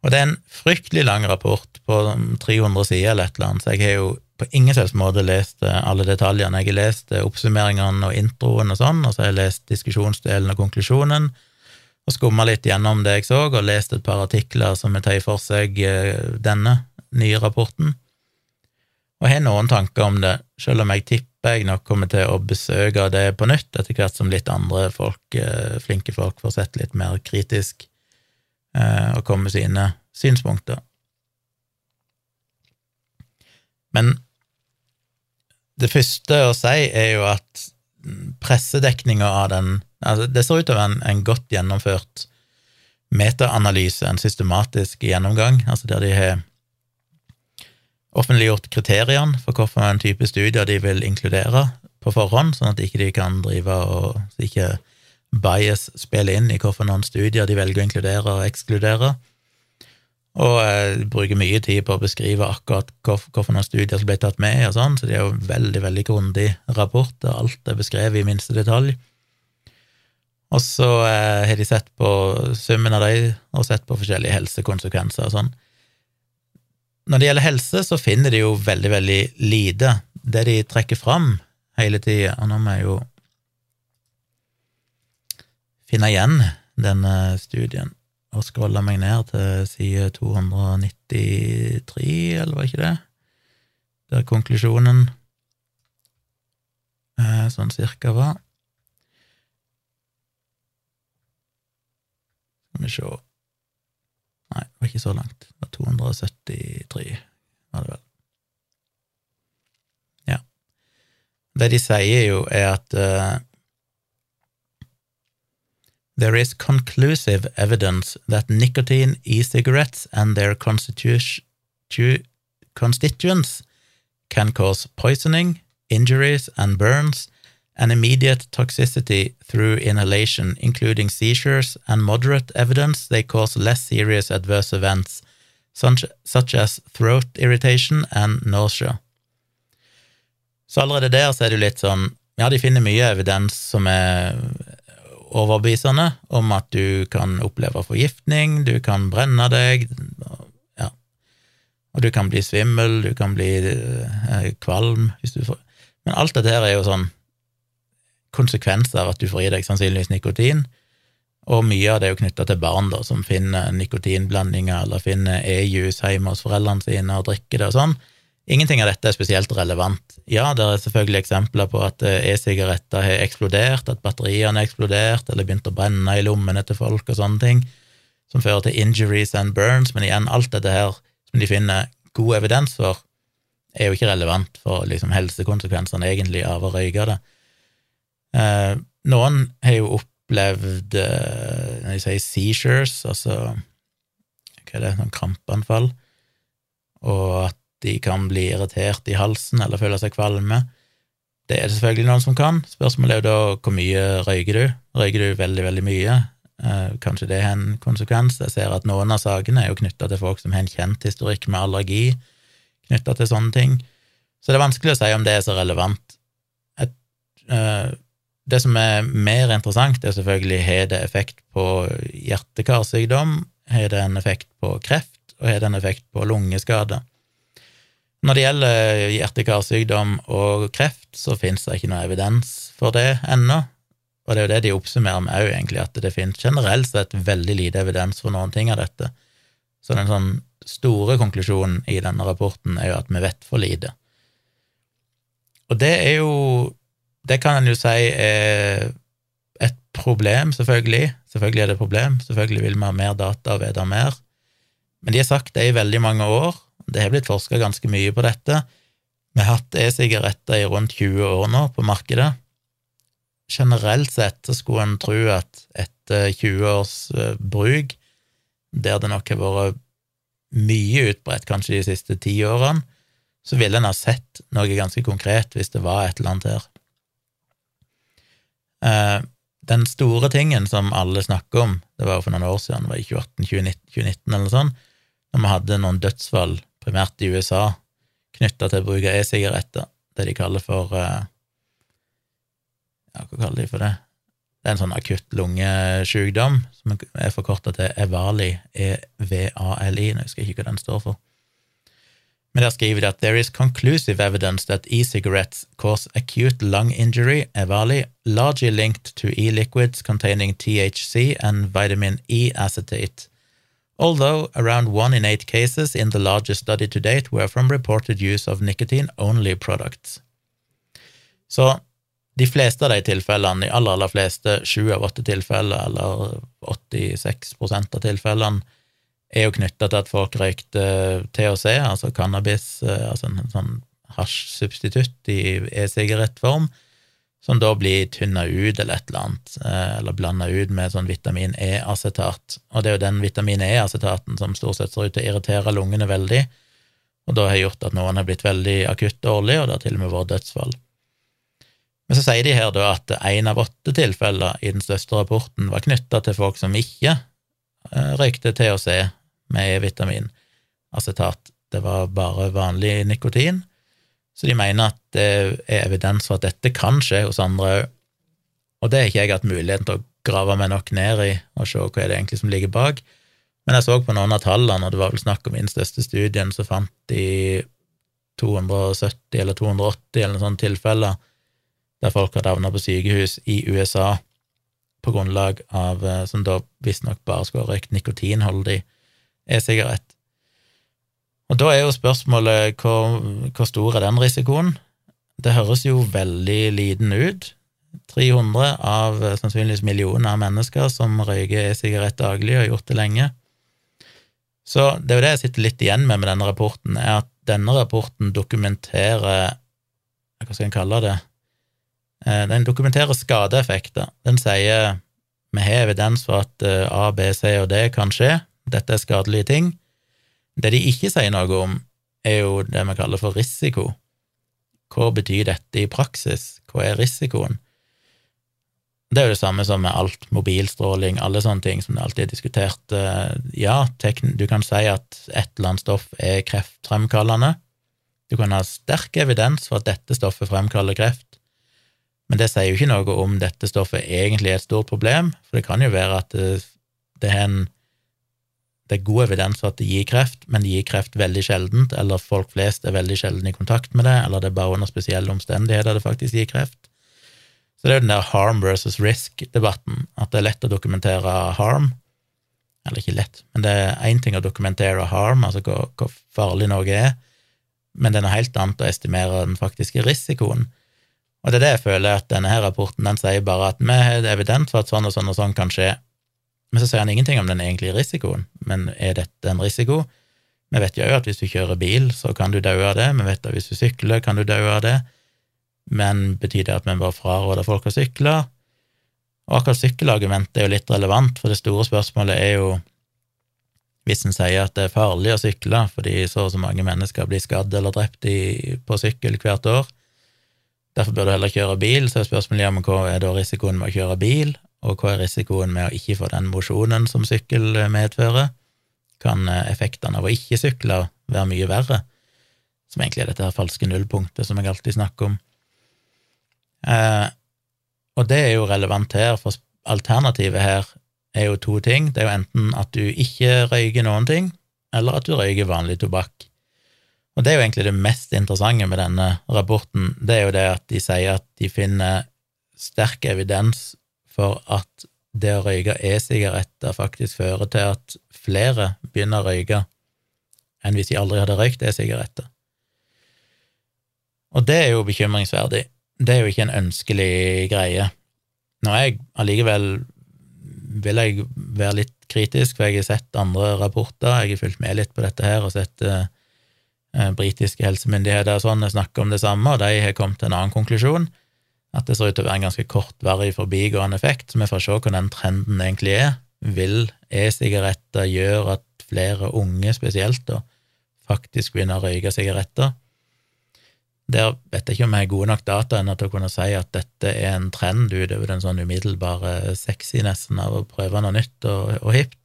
Og det er en fryktelig lang rapport på 300 sider eller et eller annet, så jeg har jo på ingen selvs måte lest eh, alle detaljene. Jeg har lest eh, oppsummeringene og introen og sånn, og så har jeg lest diskusjonsdelen og konklusjonen, og skumma litt gjennom det jeg så, og lest et par artikler som har tatt for seg eh, denne nye rapporten. Og jeg har noen tanker om det, selv om jeg tipper jeg nok kommer til å besøke det på nytt etter hvert som litt andre folk, flinke folk, får sett litt mer kritisk og komme sine synspunkter. Men det første å si er jo at pressedekninga av den altså Det ser ut til å være en, godt gjennomført metaanalyse, en systematisk gjennomgang, altså der de har offentliggjort kriteriene for hvilken type studier de vil inkludere på forhånd, sånn at ikke de kan drive og ikke bias spille inn i hvilke studier de velger å inkludere og ekskludere. Og jeg bruker mye tid på å beskrive akkurat hvilke studier som ble tatt med, og sånn, så det er jo veldig veldig grundig rapport, der alt er beskrevet i minste detalj. Og så eh, har de sett på summen av de, og sett på forskjellige helsekonsekvenser og sånn. Når det gjelder helse, så finner de jo veldig, veldig lite. Det de trekker fram hele tida, og nå må jeg jo finne igjen denne studien og scrolla meg ned til side 293, eller var ikke det? Der konklusjonen eh, sånn cirka var. Skal vi se Nei, det var ikke så langt. Det var 273, var det vel. Ja. Det de sier jo, er at uh, There is conclusive evidence that nicotine e-cigarettes and their constituents can cause poisoning, injuries, and burns, and immediate toxicity through inhalation, including seizures, and moderate evidence they cause less serious adverse events, such, such as throat irritation and nausea. Så allerede der så er det jo litt sånn Ja, de finner mye evidens som er overbevisende om at du kan oppleve forgiftning, du kan brenne deg, ja, og du kan bli svimmel, du kan bli eh, kvalm hvis du får Men alt dette her er jo sånn konsekvenser av at du får i deg sannsynligvis nikotin, og mye av det er jo knytta til barn da, som finner nikotinblandinger eller finner e-juice hjemme hos foreldrene sine og drikker det og sånn. Ingenting av dette er spesielt relevant. Ja, det er selvfølgelig eksempler på at eh, e-sigaretter har eksplodert, at batteriene har eksplodert, eller begynt å brenne i lommene til folk og sånne ting, som fører til injuries and burns, men igjen, alt dette her som de finner god evidens for, er jo ikke relevant for liksom, helsekonsekvensene egentlig av å røyke det. Eh, noen har jo opplevd eh, når de sier seizures, altså hva er det, sånn krampanfall, og at de kan bli irritert i halsen eller føle seg kvalme. Det er det selvfølgelig noen som kan. Spørsmålet er jo da hvor mye røyker du? Røyker du veldig, veldig mye? Eh, kanskje det har en konsekvens. Jeg ser at noen av sakene er jo knytta til folk som har en kjent historikk med allergi knytta til sånne ting. Så det er vanskelig å si om det er så relevant. Et, uh, det som er mer interessant, er selvfølgelig har det effekt på hjerte-karsykdom, har det en effekt på kreft, og har det en effekt på lungeskade. Når det gjelder hjerte-karsykdom og kreft, så finnes det ikke noe evidens for det ennå. Og det er jo det de oppsummerer med òg, egentlig, at det finnes generelt sett veldig lite evidens for noen ting av dette. Så den sånn store konklusjonen i denne rapporten er jo at vi vet for lite. Og det er jo Det kan en jo si er et problem, selvfølgelig. Selvfølgelig er det et problem. Selvfølgelig vil vi ha mer data og vite mer. Men de har sagt det i veldig mange år. Det har blitt forska ganske mye på dette. Vi har hatt e-sigaretter i rundt 20 år nå på markedet. Generelt sett så skulle en tro at etter 20 års eh, bruk, der det nok har vært mye utbredt kanskje de siste ti årene, så ville en ha sett noe ganske konkret hvis det var et eller annet her. Eh, den store tingen som alle snakker om, det var jo for noen år siden, det var i 2018, 2019 eller sånt, når vi hadde noen dødsfall, primært i USA, knytta til bruk av e-sigaretter, det de kaller for eh, Ja, hva kaller de for det? Det er en sånn akutt lungesykdom som er forkorta til EVALI, E-V-A-L-I, jeg husker ikke hva den står for. Men der skriver de at there is conclusive evidence that e-cigarettes cause acute lung injury, EVALI, largely linked to e-liquids containing THC and vitamin E acetate, although around one in eight cases in the largest study to date were from reported use of nicotine-only products. Så de fleste av de tilfellene, de aller, aller fleste, sju av åtte tilfeller, eller 86 av tilfellene, er jo knytta til at folk røykte THC, altså cannabis, eh, altså en sånn hasjsubstitutt i e-sigarettform, som da blir tynna ut eller et eller annet, eh, eller blanda ut med sånn vitamin E-acetat. Og det er jo den vitamin E-acetaten som stort sett ser ut til å irritere lungene veldig, og da har gjort at noen har blitt veldig akutt dårlig, og det har til og med vært dødsfall. Men så sier de her da at én av åtte tilfeller i den største rapporten var knytta til folk som ikke eh, røykte THC med E-vitamin, acetat. Det var bare vanlig nikotin. Så de mener at det er evidens for at dette kan skje hos andre òg. Og det har ikke jeg hatt muligheten til å grave meg nok ned i og se hva det egentlig som ligger bak. Men jeg så på noen av tallene, og det var vel snakk om i største studien, så fant de 270 eller 280 eller noen sånne tilfeller der folk hadde havna på sykehus i USA på grunnlag av eh, Som da visstnok bare skulle ha røykt nikotinholdig e-sigarett. Og da er jo spørsmålet hvor, hvor stor er den risikoen? Det høres jo veldig liten ut. 300 av eh, sannsynligvis millioner av mennesker som røyker e-sigarett daglig, og har gjort det lenge. Så det er jo det jeg sitter litt igjen med med denne rapporten, er at denne rapporten dokumenterer Hva skal en kalle det? Eh, den dokumenterer skadeeffekter. Den sier vi har evidens for at eh, A, B, C og D kan skje, dette er skadelige ting. Det de ikke sier noe om, er jo det vi kaller for risiko. Hva betyr dette i praksis? Hva er risikoen? Det er jo det samme som med alt, mobilstråling, alle sånne ting som det alltid er diskutert. Eh, ja, du kan si at et eller annet stoff er kreftfremkallende. Du kan ha sterk evidens for at dette stoffet fremkaller kreft, men det sier jo ikke noe om dette stoffet egentlig er et stort problem, for det kan jo være at det, det, er, en, det er god evidens at det gir kreft, men det gir kreft veldig sjeldent, eller folk flest er veldig sjelden i kontakt med det, eller det er bare under spesielle omstendigheter det faktisk gir kreft. Så det er jo den der harm versus risk-debatten, at det er lett å dokumentere harm, eller ikke lett, men det er én ting å dokumentere harm, altså hvor, hvor farlig noe er, men det er noe helt annet å estimere den faktiske risikoen. Og det er det jeg føler at denne her rapporten den sier bare at vi har evident for at sånn og sånn og sånn kan skje, men så sier han ingenting om den egentlige risikoen. Men er dette en risiko? Vi vet jo at hvis du kjører bil, så kan du dø av det, vi vet at hvis du sykler, kan du dø av det, men betyr det at vi bare fraråder folk å sykle? Og akkurat sykkelargumentet er jo litt relevant, for det store spørsmålet er jo hvis en sier at det er farlig å sykle fordi så og så mange mennesker blir skadd eller drept i, på sykkel hvert år, derfor bør du heller kjøre bil, så er spørsmålet om hva er da risikoen med å kjøre bil, og hva er risikoen med å ikke få den mosjonen som sykkel medfører? Kan effektene av å ikke sykle være mye verre? Som egentlig er dette her falske nullpunktet som jeg alltid snakker om. Eh, og det er jo relevant her, for alternativet her er jo to ting. Det er jo enten at du ikke røyker noen ting, eller at du røyker vanlig tobakk. Og det er jo egentlig det mest interessante med denne rapporten, det er jo det at de sier at de finner sterk evidens for at det å røyke e-sigaretter faktisk fører til at flere begynner å røyke enn hvis de aldri hadde røykt e-sigaretter. Og det er jo bekymringsverdig. Det er jo ikke en ønskelig greie. Nå er jeg allikevel vil jeg være litt kritisk, for jeg har sett andre rapporter, jeg har fulgt med litt på dette her og sett eh, eh britiske helsemyndigheter og sånn snakke om det samme, og de har kommet til en annen konklusjon, at det ser ut til å være en ganske kortvarig forbigående effekt, så vi får se hva den trenden egentlig er. Vil e-sigaretter gjøre at flere unge spesielt da, faktisk begynner å røyke sigaretter? Der vet jeg ikke om jeg har gode nok data ennå til å kunne si at dette er en trend utover den sånn umiddelbare sexy-nesten av å prøve noe nytt og, og hipt.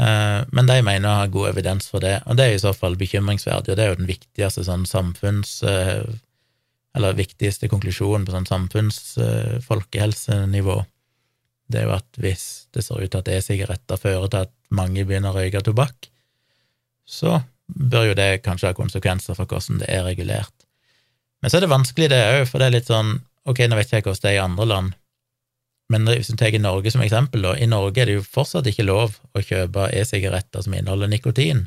Eh, men de mener å ha god evidens for det, og det er i så fall bekymringsverdig, og det er jo den viktigste sånn samfunns... Eller viktigste konklusjonen på sånn samfunns-folkehelsenivå. Eh, det er jo at hvis det ser ut til at e-sigaretter fører til at mange begynner å røyke tobakk, så bør jo det kanskje ha konsekvenser for hvordan det er regulert. Men så er det vanskelig, det òg, for det er litt sånn Ok, nå vet jeg ikke hvordan det er i andre land, men hvis du tar Norge som eksempel, da, i Norge er det jo fortsatt ikke lov å kjøpe e-sigaretter som inneholder nikotin.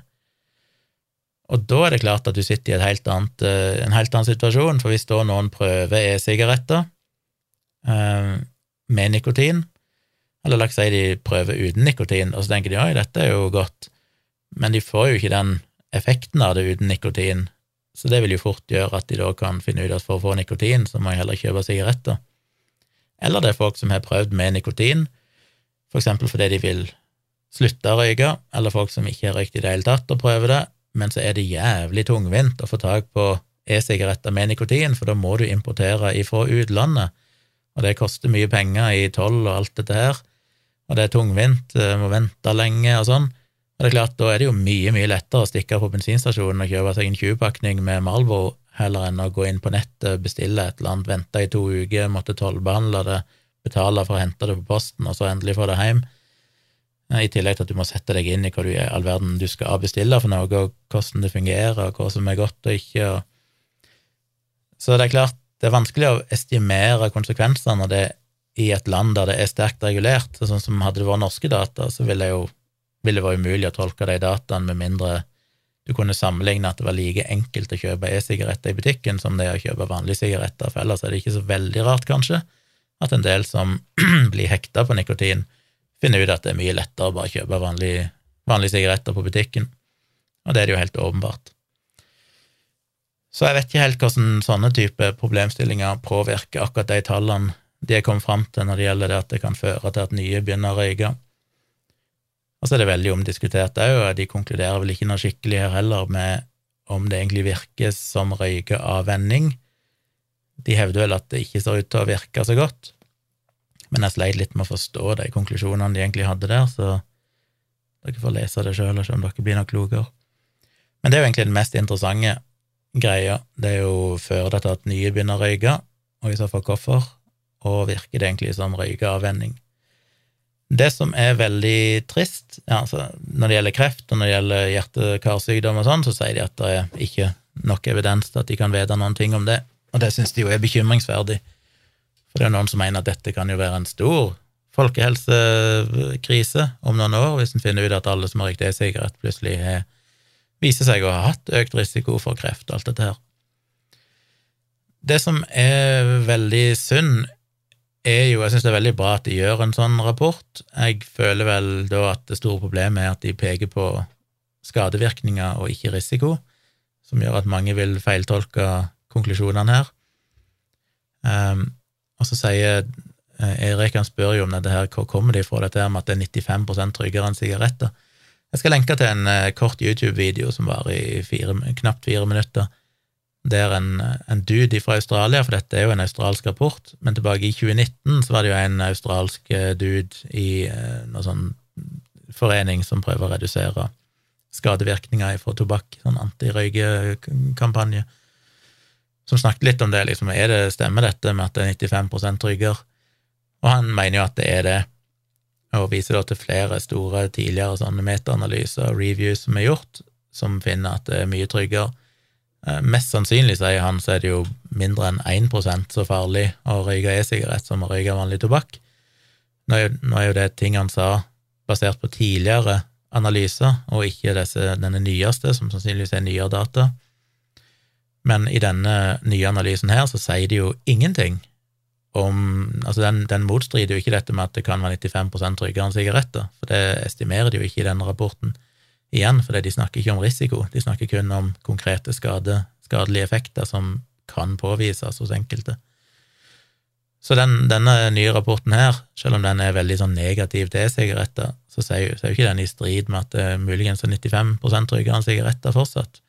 Og da er det klart at du sitter i helt annet, eh, en helt annen situasjon, for hvis da noen prøver e-sigaretter eh, med nikotin, eller la oss si de prøver uten nikotin, og så tenker de oi, dette er jo godt, men de får jo ikke den effekten av det uten nikotin, så det vil jo fort gjøre at de da kan finne ut at for å få nikotin, så må jeg heller kjøpe sigaretter. Eller det er folk som har prøvd med nikotin, for eksempel fordi de vil slutte å røyke, eller folk som ikke har røykt i det hele tatt og prøver det, men så er det jævlig tungvint å få tak på e-sigaretter med nikotin, for da må du importere ifra utlandet, og det koster mye penger i toll og alt dette her, og det er tungvint, må vente lenge og sånn. Og det er klart, Da er det jo mye mye lettere å stikke på bensinstasjonen og kjøpe seg en 20-pakning med Malvo heller enn å gå inn på nettet, bestille et eller annet, vente i to uker, måtte tollbehandle det, betale for å hente det på posten, og så endelig få det hjem. I tillegg til at du må sette deg inn i hva du i all verden du skal bestille for noe, og hvordan det fungerer, og hva som er godt og ikke. Og... Så det er klart, det er vanskelig å estimere konsekvensene av det i et land der det er sterkt regulert. Sånn som hadde det vært norske data, så ville det jo ville det være umulig å tolke de dataene med mindre du kunne sammenligne at det var like enkelt å kjøpe e-sigaretter i butikken som det er å kjøpe vanlige sigaretter, for ellers er det ikke så veldig rart, kanskje, at en del som blir hekta på nikotin, finner ut at det er mye lettere å bare kjøpe vanlige, vanlige sigaretter på butikken, og det er det jo helt åpenbart. Så jeg vet ikke helt hvordan sånne type problemstillinger påvirker akkurat de tallene de er kommet fram til når det gjelder det at det kan føre til at nye begynner å røyke. Og så er det veldig omdiskutert òg, og de konkluderer vel ikke noe skikkelig her heller med om det egentlig virker som røykeavvenning. De hevder vel at det ikke ser ut til å virke så godt, men jeg sleit litt med å forstå de konklusjonene de egentlig hadde der, så dere får lese det sjøl og se om dere blir noe klokere. Men det er jo egentlig den mest interessante greia, det er jo fører det til at nye begynner å røyke, og i så fall hvorfor, og virker det egentlig som røykeavvenning? Det som er veldig trist ja, altså Når det gjelder kreft og når det gjelder hjerte-karsykdom og sånn, så sier de at det er ikke nok evidens til at de kan vite noen ting om det, og det syns de jo er bekymringsverdig. For det er noen som mener at dette kan jo være en stor folkehelsekrise om noen år, hvis en finner ut at alle som har røykt e-sigarett, plutselig har, viser seg å ha hatt økt risiko for kreft og alt dette her. Det som er veldig synd, er jo Jeg syns det er veldig bra at de gjør en sånn rapport. Jeg føler vel da at det store problemet er at de peker på skadevirkninger og ikke risiko, som gjør at mange vil feiltolke konklusjonene her. Um, og så sier eh, Erik han spør jo om dette her, hvor kommer de fra dette her med at det er 95 tryggere enn sigaretter. Jeg skal lenke til en uh, kort YouTube-video som varer i fire, knapt fire minutter, der en, en dude fra Australia, for dette er jo en australsk rapport, men tilbake i 2019 så var det jo en australsk uh, dude i noen sånn forening som prøver å redusere skadevirkninger fra tobakk, sånn antirøykekampanje, som snakket litt om det, liksom, er det, stemmer dette med at det er 95% tryggere? Og han mener jo at det er det, og viser da til flere store tidligere sånne metaanalyser og reviews som er gjort, som finner at det er mye tryggere. Eh, mest sannsynlig, sier han, så er det jo mindre enn 1% så farlig å røyke e-sigarett som å røyke vanlig tobakk. Nå er, jo, nå er jo det ting han sa basert på tidligere analyser, og ikke disse, denne nyeste, som sannsynligvis er nyere data. Men i denne nye analysen her så sier de jo ingenting om Altså, den, den, motstrider jo ikke dette med at det kan være 95 tryggere enn sigaretter, for det estimerer de jo ikke i denne rapporten. Igjen, for de snakker ikke om risiko, de snakker kun om konkrete skade, skadelige effekter som kan påvises hos enkelte. Så den, denne nye rapporten her, selv om den er veldig sånn negativ til e-sigaretter, så sier jo ikke den i strid med at det er muligens er 95 tryggere enn sigaretter fortsatt.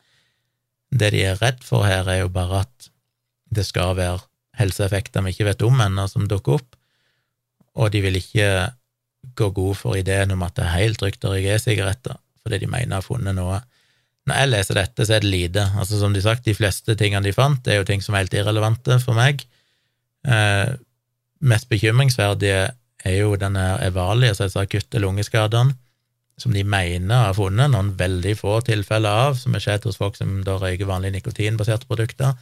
Det de er redd for her, er jo bare at det skal være helseeffekter vi ikke vet om ennå, som dukker opp, og de vil ikke gå god for ideen om at det er helt trygt å røyke e-sigaretter, fordi de mener å ha funnet noe. Når jeg leser dette, så er det lite. Altså, som de sagt, de fleste tingene de fant, det er jo ting som er helt irrelevante for meg. Eh, mest bekymringsverdige er jo denne evalie, altså akutte lungeskadene, som de mener har funnet noen veldig få tilfeller av, som har skjedd hos folk som da røyker vanlige nikotinbaserte produkter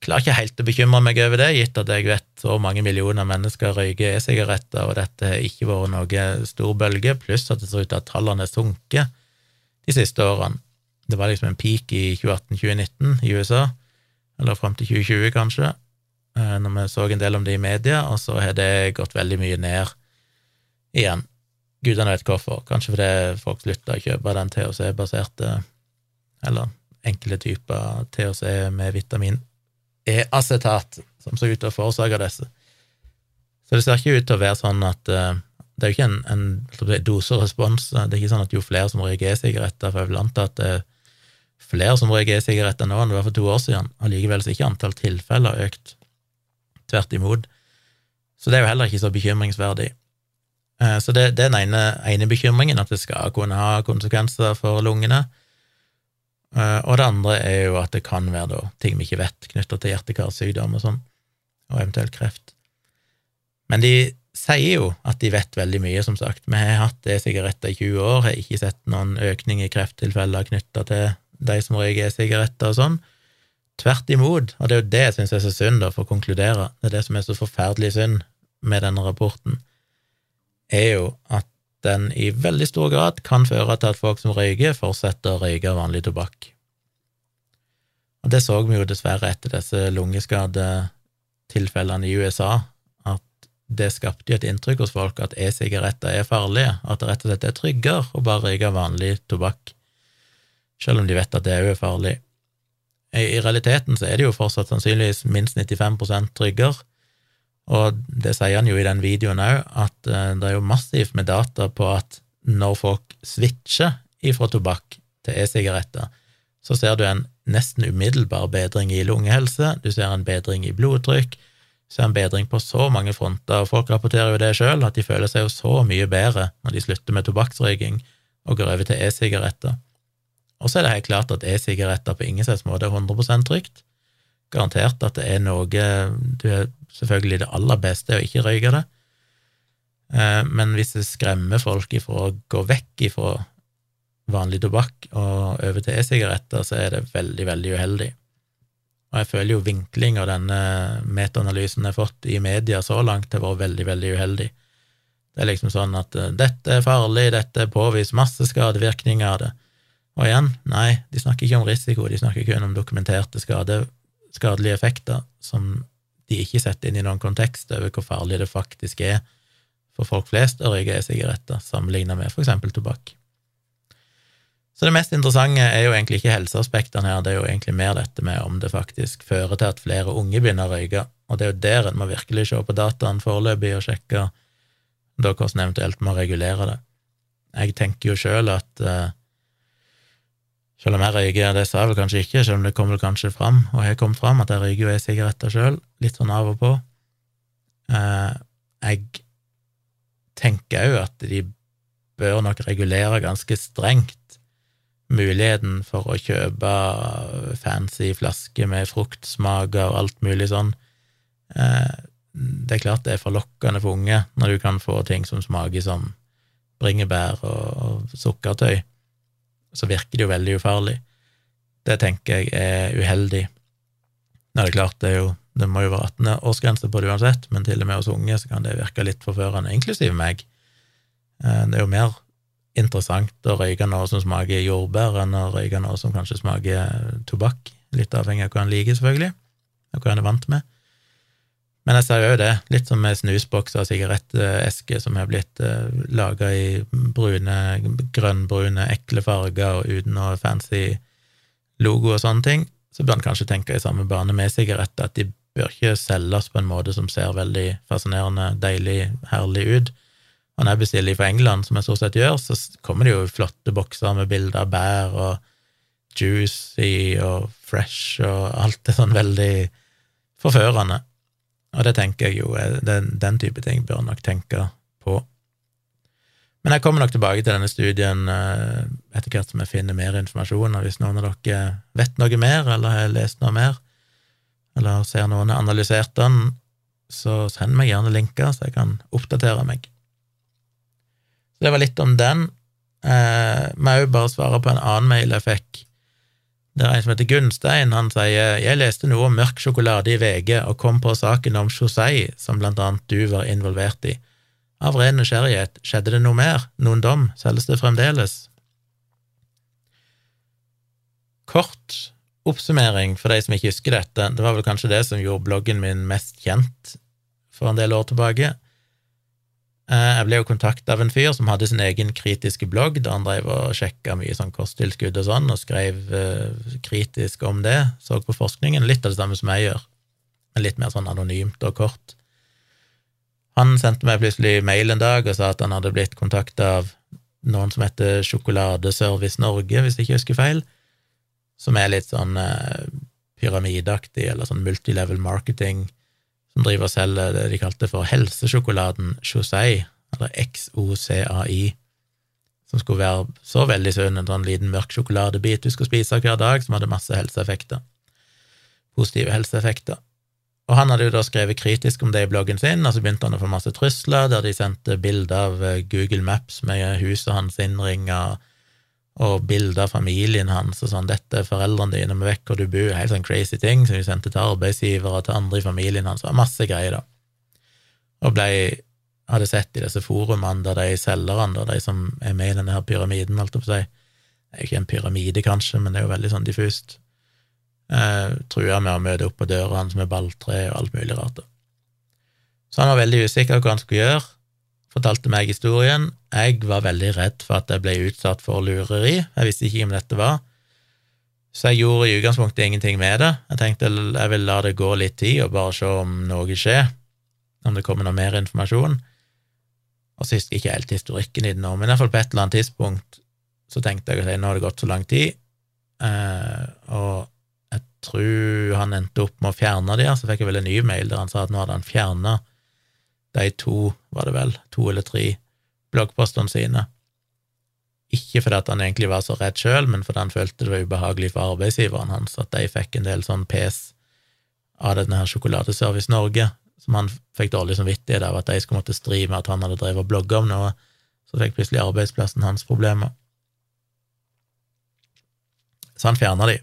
klarer ikke helt å bekymre meg over det, gitt at jeg vet så mange millioner mennesker røyker e-sigaretter, og dette har ikke vært noe stor bølge, pluss at det ser ut til at tallene sunker de siste årene. Det var liksom en peak i 2018-2019 i USA, eller fram til 2020, kanskje, eh, når vi så en del om det i media, og så har det gått veldig mye ned igjen. Gudene vet hvorfor. Kanskje fordi folk slutta å kjøpe den THC-baserte, eller enkle typer THC med vitamin E-acetat som så ut til å forårsake disse. Så det ser ikke ut til å være sånn at uh, det er jo ikke en, en doserespons. Det er ikke sånn at jo flere som røyker e-sigaretter, for jeg vil anta at det er flere som røyker e-sigaretter nå enn det var for to år siden. Allikevel er ikke antall tilfeller økt. Tvert imot. Så det er jo heller ikke så bekymringsverdig. Uh, så det, det er den ene, ene bekymringen, at det skal kunne ha konsekvenser for lungene. Eh, og det andre er jo at det kan være da, ting vi ikke vet knytta til hjerte-karsykdom og sånn, og eventuelt kreft. Men de sier jo at de vet veldig mye, som sagt. Vi har hatt e-sigaretter i 20 år, har ikke sett noen økning i krefttilfeller knytta til de som røyker e-sigaretter og sånn. Tvert imot, og det er jo det jeg syns er så synd, da, for å konkludere, det er det som er så forferdelig synd med denne rapporten, er jo at den i veldig stor grad kan føre til at folk som røyker, fortsetter å røyke vanlig tobakk. Og det så vi jo dessverre etter disse lungeskadetilfellene i USA, at det skapte jo et inntrykk hos folk at e-sigaretter er farlige, at det rett og slett er tryggere å bare røyke vanlig tobakk, selv om de vet at det òg er farlig. I realiteten så er det jo fortsatt sannsynligvis minst 95% tryggere, og det sier han jo i den videoen òg, at uh, det er jo massivt med data på at når folk switcher ifra tobakk til e-sigaretter, så ser du en nesten umiddelbar bedring i lungehelse, du ser en bedring i blodtrykk, du ser en bedring på så mange fronter, og folk rapporterer jo det sjøl, at de føler seg jo så mye bedre når de slutter med tobakksrøyking og går over til e-sigaretter. Og så er det helt klart at e-sigaretter på ingen slags måte er 100% trygt. Garantert at det er noe du er selvfølgelig det aller beste å ikke røyke det, eh, men hvis det skremmer folk ifra å gå vekk ifra vanlig tobakk og over til e-sigaretter, så er det veldig, veldig uheldig. Og jeg føler jo vinkling av denne metaanalysen jeg har fått i media så langt, har vært veldig, veldig uheldig. Det er liksom sånn at uh, dette er farlig, dette er påvist masse skadevirkninger av det. Og igjen, nei, de snakker ikke om risiko, de snakker kun om dokumenterte skade, skadelige effekter som de ikke setter inn i noen kontekst over hvor farlig det faktisk er for folk flest å røyke e-sigaretter, sammenlignet med eksempel tobakk. Så det mest interessante er jo egentlig ikke helseaspektene her, det er jo egentlig mer dette med om det faktisk fører til at flere unge begynner å røyke, og det er jo der en må virkelig se på dataen foreløpig og sjekke da hvordan eventuelt må regulere det. Jeg tenker jo sjøl at uh, selv om jeg røyker, det sa jeg vel kanskje ikke, selv om det kom vel kanskje fram, og jeg kom fram, at jeg røyker jo e-sigaretter sjøl, litt sånn av og på. Uh, jeg tenker òg at de bør nok regulere ganske strengt muligheten for å kjøpe fancy flasker med fruktsmaker og alt mulig sånn. Eh, det er klart det er forlokkende for unge når du kan få ting som smaker som bringebær og sukkertøy. Så virker det jo veldig ufarlig. Det tenker jeg er uheldig. Nå er det klart, det, er jo, det må jo være 18-årsgrense på det uansett, men til og med hos unge så kan det virke litt forførende, inklusiv meg. Eh, det er jo mer interessant å røyke noe som smaker jordbær, enn å røyke noe som kanskje smaker tobakk. Litt avhengig av hva en liker, selvfølgelig, og hva en er vant med. Men jeg ser jo det, litt som med snusbokser og sigarettesker som har blitt uh, eh, laga i brune, grønnbrune, ekle farger og uten noe fancy logo og sånne ting, så bør en kanskje tenke i samme bane med sigaretter, at de bør ikke selges på en måte som ser veldig fascinerende, deilig, herlig ut og når jeg bestiller fra England, som jeg stort sett gjør, så kommer det jo flotte bokser med bilder av bær og juicy og fresh og alt er sånn veldig forførende. Og det tenker jeg jo, den, den type ting bør nok tenke på. Men jeg kommer nok tilbake til denne studien eh, etter hvert som jeg finner mer informasjon, og hvis noen av dere vet noe mer, eller har lest noe mer, eller ser noen har analysert den, så send meg gjerne linker, så jeg kan oppdatere meg. Så det var litt om den. Eh, må òg bare svare på en annen mail jeg fikk. Det er en som heter Gunstein. Han sier jeg leste noe om mørk sjokolade i VG og kom på saken om Josei, som blant annet du var involvert i. Av ren nysgjerrighet, skjedde det noe mer? Noen dom? Selges det fremdeles? Kort oppsummering for de som ikke husker dette. Det var vel kanskje det som gjorde bloggen min mest kjent for en del år tilbake. Eh, jeg ble jo kontakta av en fyr som hadde sin egen kritiske blogg, da han drev og sjekka mye sånn kosttilskudd og sånn, og skrev uh, kritisk om det, så på forskningen, litt av det samme som jeg gjør, men litt mer sånn anonymt og kort. Han sendte meg plutselig mail en dag og sa at han hadde blitt kontakta av noen som heter Sjokoladeservice Norge, hvis jeg ikke husker feil, som er litt sånn eh, pyramideaktig, eller sånn multilevel marketing, som driver og selger det de kalte for helsesjokoladen Chosei, eller XOCAI, som skulle være så veldig sunn, en sånn liten mørk sjokoladebit du skulle spise hver dag, som hadde masse helseeffekter. Positive helseeffekter. Og han hadde jo da skrevet kritisk om det i bloggen sin, og så begynte han å få masse trusler, der de sendte bilder av eh, Google Maps med huset hans innringa, og bilder av familien hans og sånn, dette er foreldrene dine, vi vet hvor du bor, helt sånn crazy ting som de sendte til arbeidsgivere og til andre i familien hans, og masse greier, da. Og blei hadde sett i disse forumene der de selgerne, de som er med i denne her pyramiden, holdt jeg på å si, det er jo ikke en pyramide, kanskje, men det er jo veldig sånn diffust, eh, trua med å møte opp på døra hans med balltre og alt mulig rart. da. Så han var veldig usikker på hva han skulle gjøre, fortalte meg historien. Jeg var veldig redd for at jeg ble utsatt for lureri. Jeg visste ikke om dette var. Så jeg gjorde i utgangspunktet ingenting med det. Jeg tenkte jeg vil la det gå litt tid og bare se om noe skjer, om det kommer noe mer informasjon. Og så husker jeg ikke helt historikken i det nå, men i hvert fall på et eller annet tidspunkt så tenkte jeg at nå har det gått så lang tid, eh, og jeg tror han endte opp med å fjerne det, så fikk jeg vel en ny mail der han sa at nå hadde han fjerna de to, var det vel, to eller tre bloggpostene sine. Ikke fordi at han egentlig var så redd sjøl, men fordi han følte det var ubehagelig for arbeidsgiveren hans at de fikk en del sånn pes av denne her Sjokoladeservice Norge, som han fikk dårlig samvittighet av at de skulle måtte stri med at han hadde drevet og blogga om noe, så fikk plutselig arbeidsplassen hans problemer. Så han fjerna de.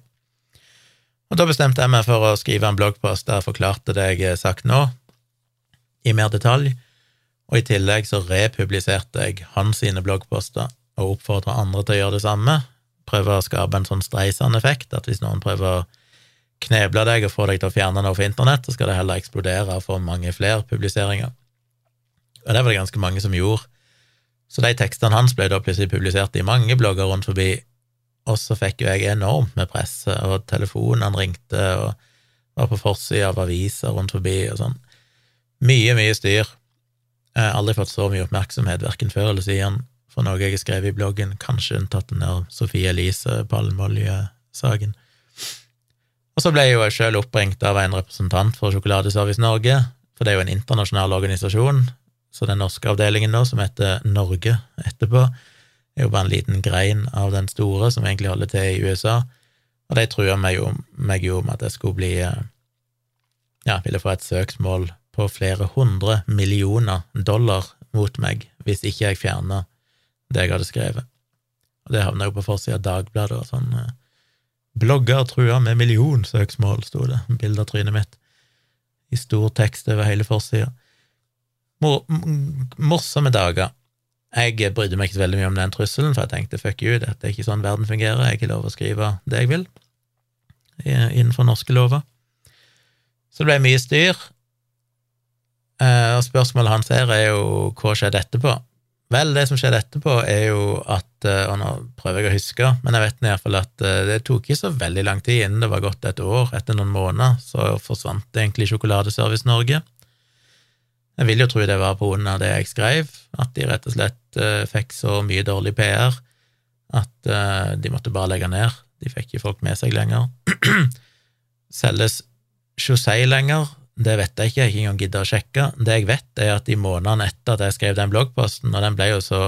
Og da bestemte jeg meg for å skrive en bloggpost der jeg forklarte det jeg har sagt nå, i mer detalj, og i tillegg så republiserte jeg hans sine bloggposter og oppfordra andre til å gjøre det samme, prøve å skape en sånn streisende effekt, at hvis noen prøver å kneble deg og få deg til å fjerne noe fra internett, så skal det heller eksplodere og få mange flere publiseringer. Og det var det ganske mange som gjorde. Så de tekstene hans ble da plutselig publisert i mange blogger rundt forbi, og så fikk jo jeg enormt med presse, og telefonene ringte, og var på forsida av aviser rundt forbi og sånn. Mye, mye styr. Jeg har aldri fått så mye oppmerksomhet, verken før eller siden, for noe jeg har skrevet i bloggen, kanskje unntatt den der Sofie Elise palmeoljesaken. Og så ble jeg jo sjøl oppringt av en representant for Sjokoladeservice Norge, for det er jo en internasjonal organisasjon, så den norske avdelingen nå, som heter Norge etterpå, er jo bare en liten grein av den store som egentlig holder til i USA, og de trua meg meg jo om at jeg skulle bli ja, ville få et søksmål på flere hundre millioner dollar mot meg hvis ikke jeg fjerna det jeg hadde skrevet. Og det havna jo på forsida av Dagbladet og sånn. Eh, blogger trua med millionsøksmål, sto det. Bilde av trynet mitt i stor tekst over hele forsida. Mor morsomme dager. Jeg brydde meg ikke så veldig mye om den trusselen, for jeg tenkte fuck you, dette er ikke sånn verden fungerer, jeg har ikke lov å skrive det jeg vil innenfor norske lover. Så det ble mye styr. Eh, og spørsmålet hans her er jo hva skjedde etterpå? Vel, det som skjedde etterpå, er jo at eh, Og nå prøver jeg å huske, men jeg vet i hvert fall at eh, det tok ikke så veldig lang tid innen det var gått et år. Etter noen måneder så forsvant egentlig Sjokoladeservice Norge. Jeg vil jo tro det var på grunn av det jeg skrev, at de rett og slett fikk så mye dårlig PR at de måtte bare legge ned. De fikk ikke folk med seg lenger. Selges José lenger, det vet jeg ikke, jeg har ikke engang giddet å sjekke. Det jeg vet, er at i månedene etter at jeg skrev den bloggposten, og den ble jo så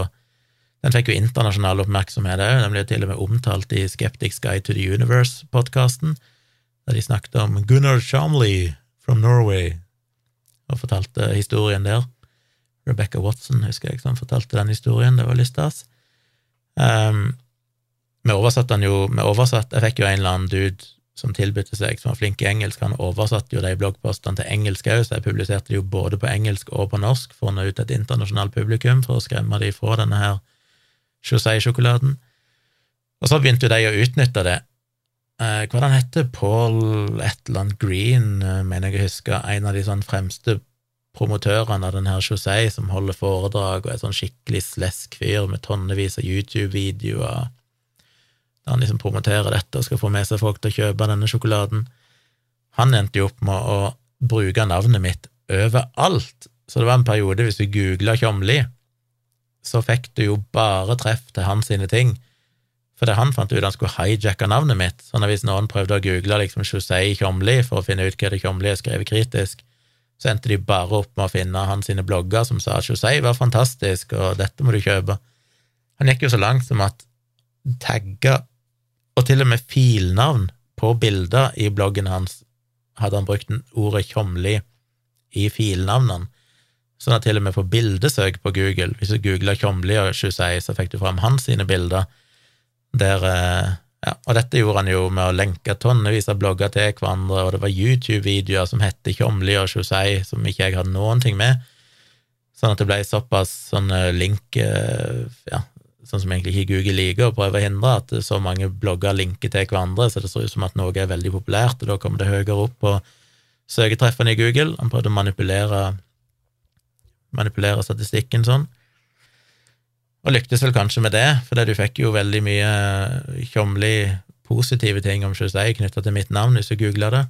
Den fikk jo internasjonal oppmerksomhet òg, den ble til og med omtalt i Skeptics Guide to the Universe-podkasten, der de snakket om Gunnar Chamley from Norway, og fortalte historien der. Rebecca Watson, husker jeg, som fortalte den historien, det var litt stas. Um, vi oversatte den jo vi oversatte, Jeg fikk jo en eller annen dude som tilbød seg, som var flink i engelsk. Han oversatte jo de bloggpostene til engelsk òg, så jeg publiserte de jo både på engelsk og på norsk for å nå ut et internasjonalt publikum, for å skremme de fra denne her José-sjokoladen. Og så begynte jo de å utnytte det. Eh, hva han heter Paul et eller annet Green, eh, mener jeg å huske, en av de sånn fremste promotørene av denne Josei, som holder foredrag og er sånn skikkelig slesk fyr med tonnevis av YouTube-videoer han liksom promoterer dette og skal få med seg folk til å kjøpe denne sjokoladen. Han endte jo opp med å bruke navnet mitt overalt, så det var en periode hvis du googla Tjomli, så fikk du jo bare treff til hans sine ting, Fordi han fant ut han skulle hijacke navnet mitt, sånn at hvis noen prøvde å google liksom Josei Tjomli for å finne ut hva det Tjomli er skrevet kritisk, så endte de bare opp med å finne hans sine blogger som sa at Josei var fantastisk, og dette må du kjøpe. Han gikk jo så langt som at tagga og til og med filnavn på bilder i bloggen hans hadde han brukt ordet Tjomli i filnavnene, sånn at til og med på bildesøk på Google, hvis du googla Tjomli og 26, så fikk du fram hans sine bilder, der eh, ja, og dette gjorde han jo med å lenke tonnevis av blogger til hverandre, og det var YouTube-videoer som het Tjomli og Josei, som ikke jeg hadde noen ting med, sånn at det ble såpass sånn link eh, ja, sånn som egentlig ikke Google liker, og prøver å hindre at så mange blogger linker til hverandre, så det ser ut som at noe er veldig populært, og da kommer det høyere opp på søketreffene i Google. Han prøvde å manipulere, manipulere statistikken sånn, og lyktes vel kanskje med det, for du fikk jo veldig mye tjomli positive ting om José knytta til mitt navn hvis du googla det.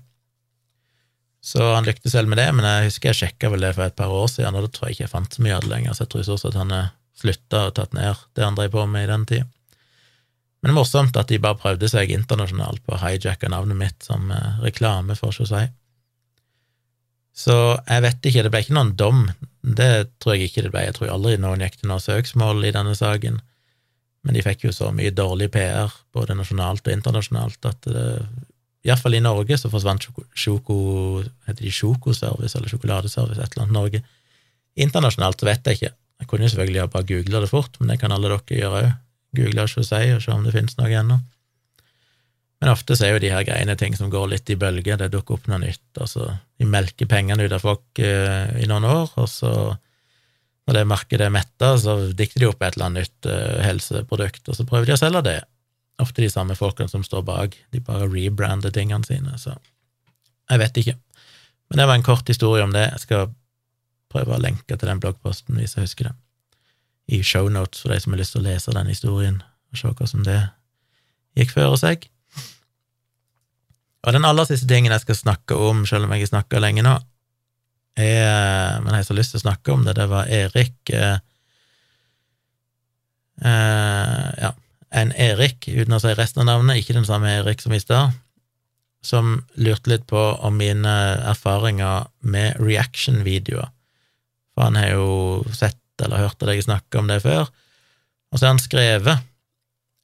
Så han lyktes vel med det, men jeg husker jeg sjekka vel det for et par år siden, og da tror jeg ikke jeg fant så mye av det lenger, så jeg tror også at han er slutta og tatt ned det han drev på med i den tida. Men det er morsomt at de bare prøvde seg internasjonalt på å hijacke navnet mitt som eh, reklame for å si. Så jeg vet ikke, det ble ikke noen dom, det tror jeg ikke det ble, jeg tror aldri noen gikk til noe søksmål i denne saken, men de fikk jo så mye dårlig PR, både nasjonalt og internasjonalt, at det, iallfall i Norge så forsvant Sjoko Heter de Sjokoservice eller Sjokoladeservice, et eller annet Norge. Internasjonalt så vet jeg ikke, jeg kunne jo selvfølgelig bare googla det fort, men det kan alle dere gjøre òg. Google José og se om det finnes noe ennå. Men ofte så er jo de her greiene ting som går litt i bølger, det dukker opp noe nytt. Altså, de melker pengene ut av folk uh, i noen år, og så, når det markedet er metta, så dikter de opp et eller annet nytt uh, helseprodukt, og så prøver de å selge det. Ofte de samme folkene som står bak, de bare rebrander tingene sine, så jeg vet ikke. Men det var en kort historie om det. Jeg skal prøve å lenke til den bloggposten hvis jeg husker det, i shownotes for de som har lyst til å lese den historien og se som det gikk føre seg. Og den aller siste tingen jeg skal snakke om, selv om jeg har snakka lenge nå, er, men jeg har så lyst til å snakke om det, det var Erik eh, eh, ja, en Erik, uten å si resten av navnet, ikke den samme Erik som i stad, som lurte litt på om mine erfaringer med reaction-videoer. For han har jo sett eller hørt deg snakke om det før, og så har han skrevet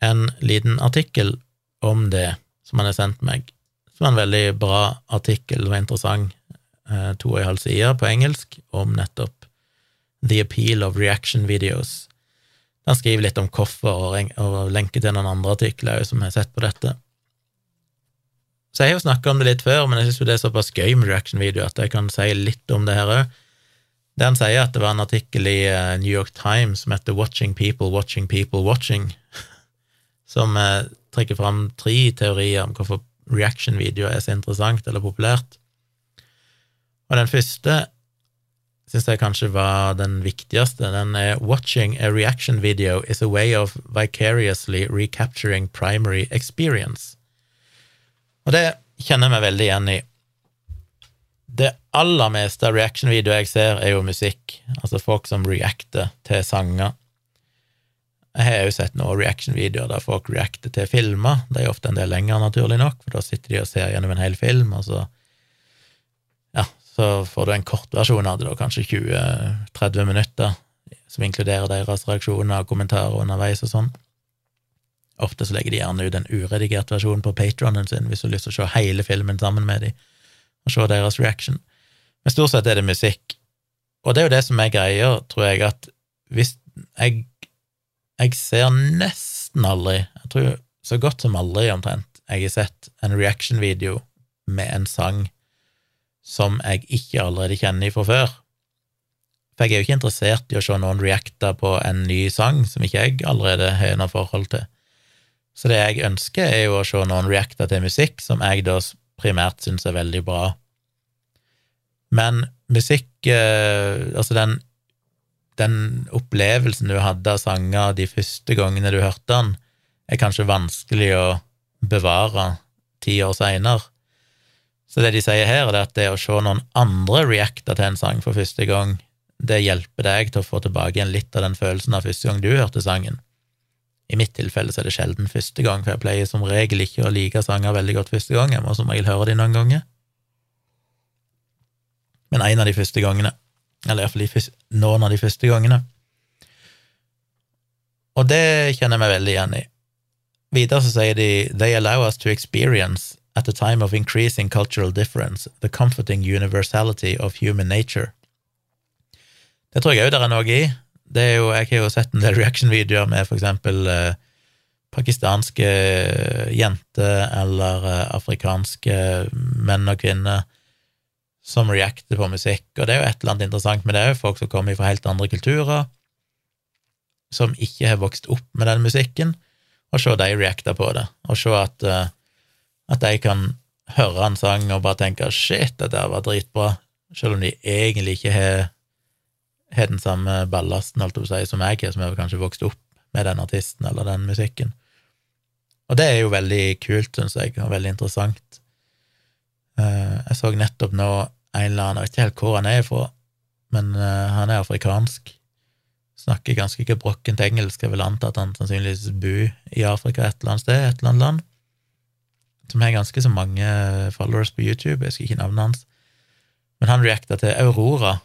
en liten artikkel om det som han har sendt meg. Som en veldig bra artikkel, og interessant, eh, to og en halv side på engelsk, om nettopp The Appeal of Reaction Videos. Han skriver litt om hvorfor, og lenker til noen andre artikler som har sett på dette. Så jeg har jo snakka om det litt før, men jeg syns det er såpass gøy med reaction-video at jeg kan si litt om det her òg. Det han sier, at det var en artikkel i eh, New York Times som heter Watching People, Watching People, Watching, som eh, trekker fram tre teorier om hvorfor reaction-videoer er så interessant eller populært. Og den første syns jeg kanskje var den viktigste. Den er Watching a reaction video is a way of vicariously recapturing primary experience. Og det kjenner jeg meg veldig igjen i. Det aller meste av reaction-videoer jeg ser, er jo musikk, altså folk som reacter til sanger. Jeg har jo sett noen reaction-videoer der folk reacter til filmer. De er ofte en del lenger, naturlig nok, for da sitter de og ser gjennom en hel film, og så ja, så får du en kortversjon av det, da, kanskje 20-30 minutter, som inkluderer deres reaksjoner og kommentarer underveis og sånn. Ofte så legger de gjerne ut en uredigert versjon på patronen sin hvis du har lyst til å se hele filmen sammen med dem, og se deres reaction. Men stort sett er det musikk. Og det er jo det som er greia, tror jeg, at hvis jeg Jeg ser nesten aldri, jeg tror så godt som aldri omtrent, jeg har sett en reaction-video med en sang som jeg ikke allerede kjenner fra før. For jeg er jo ikke interessert i å se noen reacte på en ny sang som ikke jeg allerede har noe forhold til. Så det jeg ønsker, er jo å se noen reacte til musikk som jeg da primært syns er veldig bra. Men musikk eh, Altså, den, den opplevelsen du hadde av sanger de første gangene du hørte den, er kanskje vanskelig å bevare ti år seinere. Så det de sier her, er at det å se noen andre reacte til en sang for første gang, det hjelper deg til å få tilbake igjen litt av den følelsen av første gang du hørte sangen. I mitt tilfelle så er det sjelden første gang, for jeg pleier som regel ikke å like sanger veldig godt første gang, jeg må som regel høre de noen ganger men en av de første gangene. Eller iallfall noen av de første gangene. Og det kjenner jeg meg veldig igjen i. Videre så sier de They allow us to experience, at a time of increasing cultural difference, the comforting universality of human nature. Det tror jeg òg det er noe i. Det er jo, jeg har jo sett en del reaction-videoer med for eksempel eh, pakistanske jenter eller eh, afrikanske menn og kvinner som reacter på musikk, og det er jo et eller annet interessant med det òg, folk som kommer fra helt andre kulturer, som ikke har vokst opp med den musikken, og se de reacte på det, og se at, at de kan høre en sang og bare tenke 'shit, dette var dritbra', selv om de egentlig ikke har, har den samme ballasten, holdt si, som jeg har, som har kanskje vokst opp med den artisten eller den musikken. Og det er jo veldig kult, syns jeg, og veldig interessant. Uh, jeg så nettopp nå en eller annen, jeg vet ikke helt hvor han er fra, men uh, han er afrikansk. Snakker ganske gebrokkent engelsk, jeg vil anta at han sannsynligvis bor i Afrika et eller annet sted, et eller annet land. Som har ganske så mange followers på YouTube, jeg husker ikke navnet hans. Men han reacta til Aurora,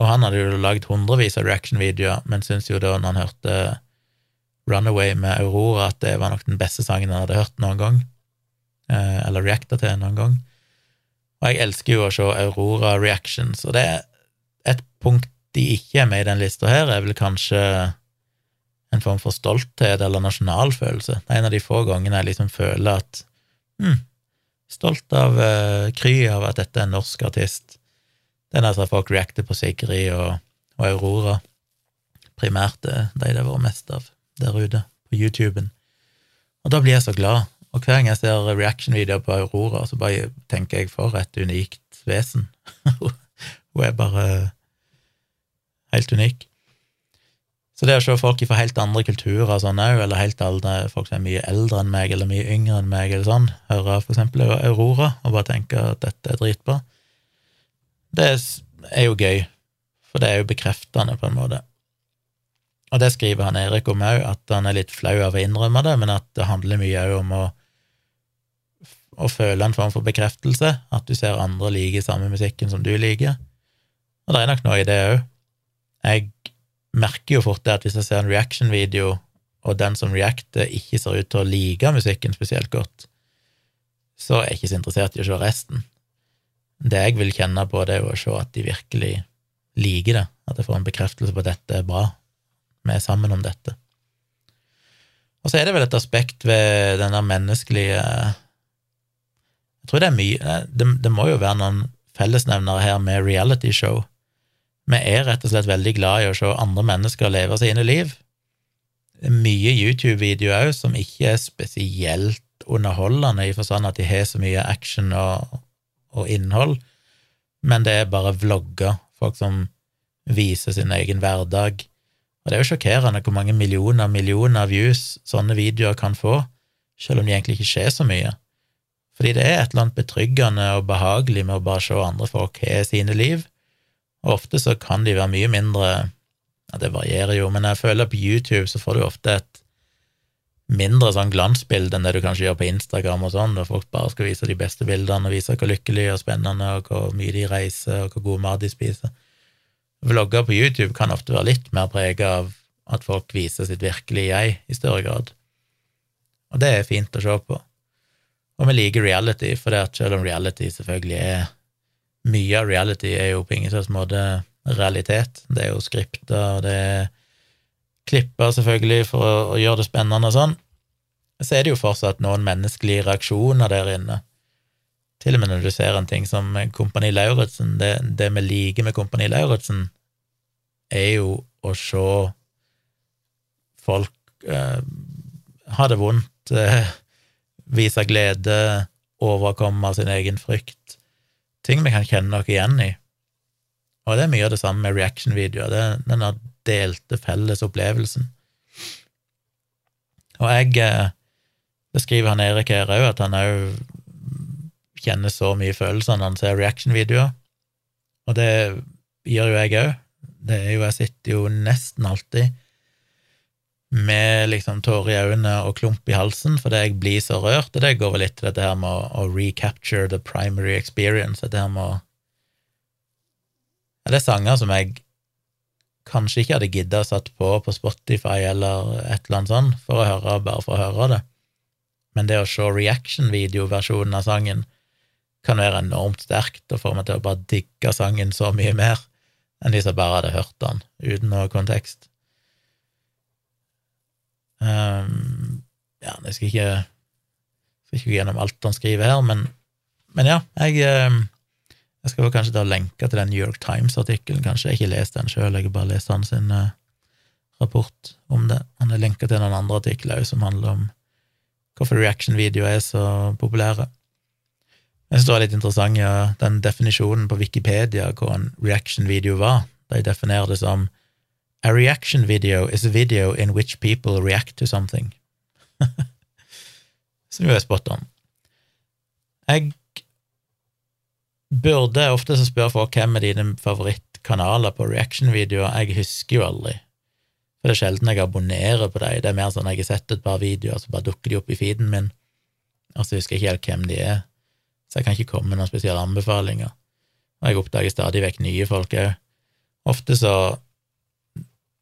og han hadde jo lagd hundrevis av reaction-videoer, men syntes jo da, når han hørte Runaway med Aurora, at det var nok den beste sangen han hadde hørt noen gang, eh, eller reacta til noen gang. Og jeg elsker jo å se Aurora reactions, og det er et punkt de ikke er med i den lista her, er vel kanskje en form for stolthet eller nasjonalfølelse. Det er en av de få gangene jeg liksom føler at hm, stolt av uh, kry av at dette er en norsk artist. Det er når at folk reacter på Sigrid og, og Aurora. Primært det, de det har vært mest av der ute, på YouTuben. Og da blir jeg så glad. Og hver gang jeg ser reaction-videoer på Aurora, så bare tenker jeg for et unikt vesen. Hun er bare helt unik. Så det å se folk fra helt andre kulturer sånn òg, eller helt aldre, folk som er mye eldre enn meg, eller mye yngre enn meg, eller sånn, høre for eksempel Aurora og bare tenke at dette er dritbra, det er jo gøy, for det er jo bekreftende, på en måte. Og det skriver han Erik om òg, at han er litt flau av å innrømme det, men at det handler mye òg om å, å føle en form for bekreftelse, at du ser andre like samme musikken som du liker. Og det er nok noe i det òg. Jeg merker jo fort det at hvis jeg ser en reaction-video, og den som reacter, ikke ser ut til å like musikken spesielt godt, så er jeg ikke så interessert i å se resten. Det jeg vil kjenne på, det er jo å se at de virkelig liker det, at jeg får en bekreftelse på at dette er bra, vi er sammen om dette. Og så er det vel et aspekt ved denne menneskelige Jeg tror det er mye det, det må jo være noen fellesnevnere her med realityshow. Vi er rett og slett veldig glad i å se andre mennesker leve sine liv. Det er mye YouTube-videoer òg som ikke er spesielt underholdende, i forstand at de har så mye action og, og innhold, men det er bare vlogger, folk som viser sin egen hverdag. Og det er jo sjokkerende hvor mange millioner millioner views sånne videoer kan få, selv om de egentlig ikke skjer så mye. Fordi det er et eller annet betryggende og behagelig med å bare se andre folk har sine liv, og ofte så kan de være mye mindre ja, Det varierer jo, men jeg føler på YouTube så får du ofte et mindre sånn glansbilde enn det du kanskje gjør på Instagram og sånn, hvor folk bare skal vise de beste bildene og vise hvor lykkelige og spennende og hvor mye de reiser og hvor god mat de spiser. Vlogger på YouTube kan ofte være litt mer prega av at folk viser sitt virkelige jeg i større grad, og det er fint å se på. Og vi liker reality, for det at selv om reality selvfølgelig er Mye av reality er jo på ingen slags måte realitet, det er jo skripter, og det er klipper, selvfølgelig, for å, gjøre det spennende og sånn, så er det jo fortsatt noen menneskelige reaksjoner der inne. Til og med når du ser en ting som Kompani Lauritzen, det, det vi liker med Kompani Lauritzen, er jo å se folk eh, ha det vondt, eh, vise glede, overkomme sin egen frykt. Ting vi kan kjenne noe igjen i. Og det er mye av det samme med reaction-videoer. Det, denne delte felles opplevelsen. Og jeg Det skriver han Erik her òg, at han òg kjenner så mye følelser når han ser reaction-videoer, og det gjør jo jeg òg. Jeg sitter jo nesten alltid med liksom tårer i øynene og klump i halsen fordi jeg blir så rørt, og det går vel litt til dette her med å, å recapture the primary experience, dette her med å Det er sanger som jeg kanskje ikke hadde gidda å satt på på Spotify eller et eller annet sånt for å høre, bare for å høre det. Men det å se reaction-videoversjonen av sangen kan være enormt sterkt og få meg til å bare digge sangen så mye mer enn de som bare hadde hørt den uten noe kontekst. Um, ja, jeg skal ikke, skal ikke gå gjennom alt han skriver her, men, men ja, jeg um, jeg skal kanskje da lenke til den New York Times-artikkelen, kanskje. Jeg har ikke lest den sjøl, jeg har bare lest hans uh, rapport om det. Han er lenka til noen andre artikler som handler om hvorfor reaction-videoer er så populære. Jeg synes det var litt interessant ja, den definisjonen på Wikipedia hva en reaction-video var. De definerer det som A reaction video is a video in which people react to something. som jo er spot on. Jeg burde Ofte så spør folk hvem er dine favorittkanaler på reaction-videoer. Jeg husker jo aldri. For det er sjelden jeg abonnerer på dem. Det er mer sånn at jeg har sett et par videoer, så bare dukker de opp i feeden min, og så husker jeg ikke helt hvem de er. Så jeg kan ikke komme med noen spesielle anbefalinger. Og jeg oppdager stadig vekk nye folk òg. Ofte så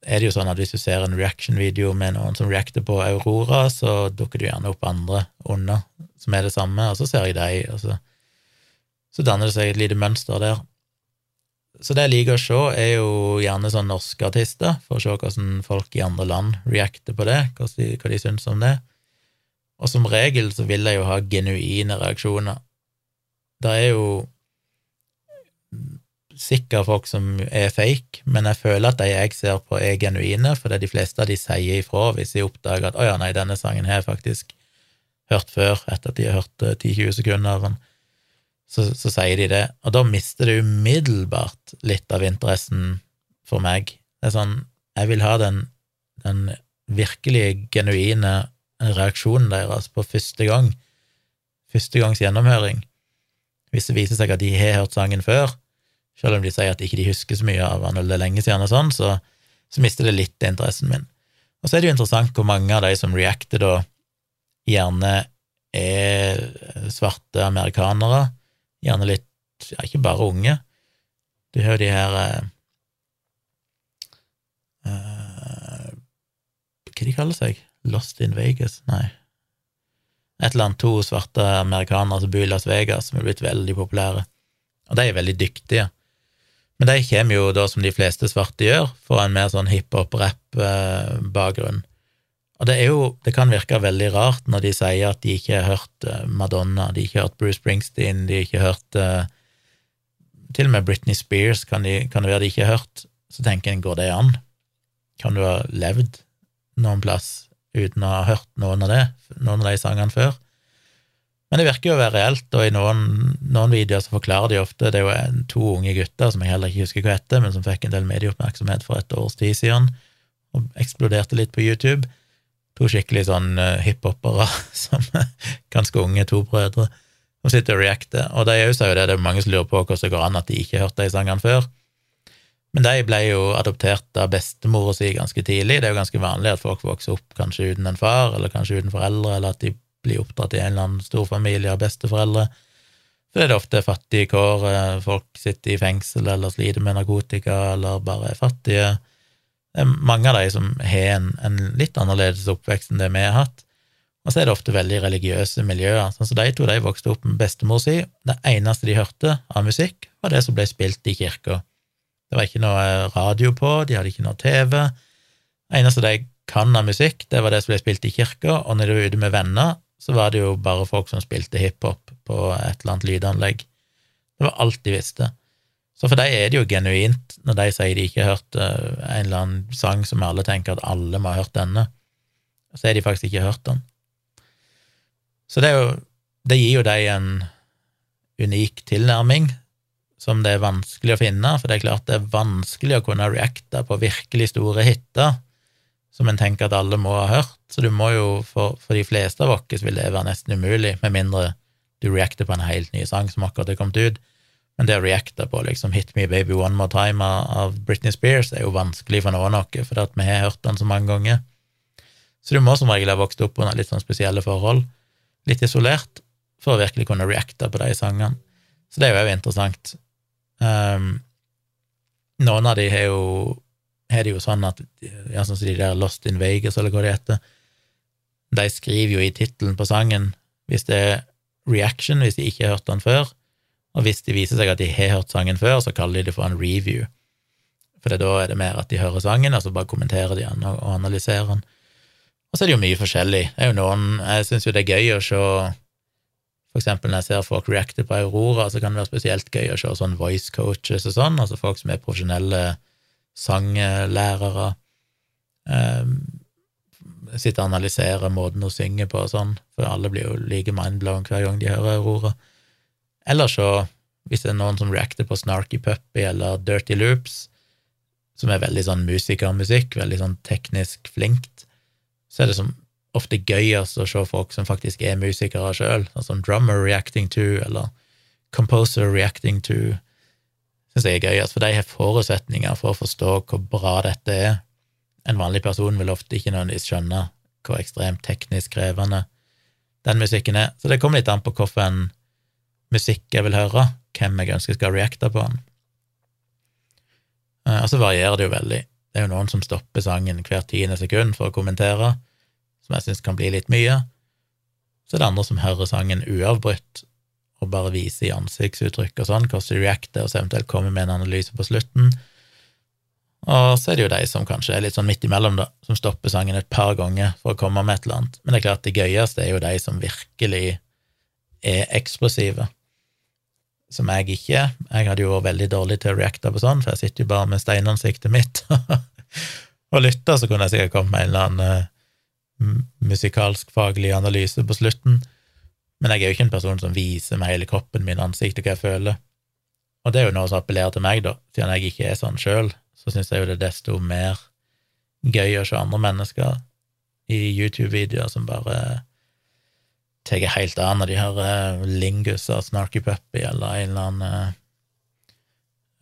er det jo sånn at hvis du ser en reaction-video med noen som reacter på Aurora, så dukker det gjerne opp andre under som er det samme, og så ser jeg deg, og så så danner det seg et lite mønster der. Så det jeg liker å se, er jo gjerne sånn norske artister, for å se hvordan folk i andre land reacter på det, hva de, hva de syns om det. Og som regel så vil jeg jo ha genuine reaksjoner. Det er jo sikkert folk som er fake, men jeg føler at de jeg ser på, er genuine, for det er de fleste av de sier ifra hvis de oppdager at 'å ja, nei, denne sangen har jeg faktisk hørt før', etter at de har hørt 10-20 eh, sekunder av den så, så, sier de det, og da mister det umiddelbart litt av interessen for meg. Det er sånn, jeg vil ha den, den virkelig genuine reaksjonen deres på første gang, første gangs gjennomhøring. Hvis det viser seg at de har hørt sangen før, selv om de sier at ikke de husker så mye av den, eller det er lenge siden, og sånn, så, så mister det litt interessen min. Og så er det jo interessant hvor mange av de som reacter da, gjerne er svarte amerikanere, gjerne litt, ja, ikke bare unge. Du har jo de her eh, uh, Hva de kaller seg? Lost in Vegas? Nei. Et eller annet to svarte amerikanere som bor i Las Vegas, som er blitt veldig populære. Og de er veldig dyktige. Men de kommer jo da, som de fleste svarte gjør, for en mer sånn hiphop-rapp-bakgrunn. Og det er jo, det kan virke veldig rart når de sier at de ikke har hørt eh, Madonna, de ikke har hørt Bruce Springsteen, de ikke har hørt uh, Til og med Britney Spears kan, de, kan, det være de ikke har hørt. Så tenker en, går det an? Kan du ha levd noen plass uten å ha hørt noen av det, noen av de sangene før? Men det virker jo å være reelt, og i noen, noen videoer så forklarer de ofte Det er jo to unge gutter som jeg heller ikke husker hva heter, men som fikk en del medieoppmerksomhet for et års tid siden, og eksploderte litt på YouTube. To skikkelig sånn uh, hiphopere som ganske unge, to brødre, som sitter og reacter. Og de òg sier jo det, det er mange som lurer på hvordan det går an at de ikke hørte de sangene før. Men de ble jo adoptert av bestemora si ganske tidlig. Det er jo ganske vanlig at folk vokser opp kanskje uten en far, eller kanskje uten foreldre, eller at de blir oppdratt i en eller annen storfamilie av besteforeldre. Så er det ofte fattige kår, eh, folk sitter i fengsel eller sliter med narkotika eller bare er fattige. Det er mange av de som har en, en litt annerledes oppvekst enn det vi har hatt. Og så er det ofte veldig religiøse miljøer. Sånn som de to de vokste opp med bestemor si. Det eneste de hørte av musikk, var det som ble spilt i kirka. Det var ikke noe radio på, de hadde ikke noe TV. Det eneste de kan av musikk, det var det som ble spilt i kirka, og når de var ute med venner, så var det jo bare folk som spilte hiphop på et eller annet lydanlegg. Det var alt de visste. Så for dem er det jo genuint når de sier de ikke har hørt uh, en eller annen sang som alle tenker at alle må ha hørt denne, så har de faktisk ikke hørt den. Så det, jo, det gir jo dem en unik tilnærming som det er vanskelig å finne, for det er klart det er vanskelig å kunne reacte på virkelig store hiter som en tenker at alle må ha hørt, så du må jo, for, for de fleste av oss vil det være nesten umulig, med mindre du reacter på en helt ny sang som akkurat er kommet ut. Men det å reacte på liksom Hit Me Baby One More Time av Britney Spears er jo vanskelig for noen av oss, for vi har hørt den så mange ganger. Så du må som regel ha vokst opp under litt sånn spesielle forhold, litt isolert, for å virkelig kunne reacte på de sangene. Så det er jo òg interessant. Um, noen av de har jo er det jo sånn at ja, sånn som de der Lost in Vegas, eller hva det heter, de skriver jo i tittelen på sangen hvis det er reaction, hvis de ikke har hørt den før, og hvis det viser seg at de har hørt sangen før, så kaller de det for en review. For da er det mer at de hører sangen, og så bare kommenterer de den og, analyserer den. Og så er det jo mye forskjellig. Det er jo noen Jeg syns jo det er gøy å se For eksempel når jeg ser folk reacte på Aurora, så kan det være spesielt gøy å se sånn voice coaches og sånn, altså folk som er profesjonelle sanglærere. Eh, sitter og analyserer måten hun synger på og sånn, for alle blir jo like mindblown hver gang de hører Aurora. Eller så, hvis det er noen som reacter på Snarky Puppy eller Dirty Loops, som er veldig sånn musikermusikk, veldig sånn teknisk flinkt, så er det som ofte gøyest å se folk som faktisk er musikere sjøl, sånn som drummer reacting to, eller composer reacting to, syns jeg er gøyest, for de har forutsetninger for å forstå hvor bra dette er. En vanlig person vil ofte ikke nødvendigvis skjønne hvor ekstremt teknisk krevende den musikken er. Så det kommer litt an på hvilken musikk jeg vil høre, hvem jeg ønsker skal reacte på den. Eh, og så varierer det jo veldig. Det er jo noen som stopper sangen hvert tiende sekund for å kommentere, som jeg syns kan bli litt mye. Så er det andre som hører sangen uavbrutt og bare viser i ansiktsuttrykk og sånn hvordan de reacter, og så eventuelt kommer med en analyse på slutten. Og så er det jo de som kanskje er litt sånn midt imellom, da, som stopper sangen et par ganger for å komme med et eller annet. Men det er klart, det gøyeste er jo de som virkelig er eksplosive. Som jeg ikke er. Jeg hadde jo vært veldig dårlig til å reacte på sånn, for jeg sitter jo bare med steinansiktet mitt og lytter, så kunne jeg sikkert kommet med en eller annen uh, musikalsk faglig analyse på slutten. Men jeg er jo ikke en person som viser med hele kroppen min ansikt og hva jeg føler. Og det er jo noe som appellerer til meg, da, siden jeg ikke er sånn sjøl, så syns jeg jo det er desto mer gøy å se andre mennesker i YouTube-videoer som bare tar helt av når de hører Lingus og Snarky Puppy eller en eller annen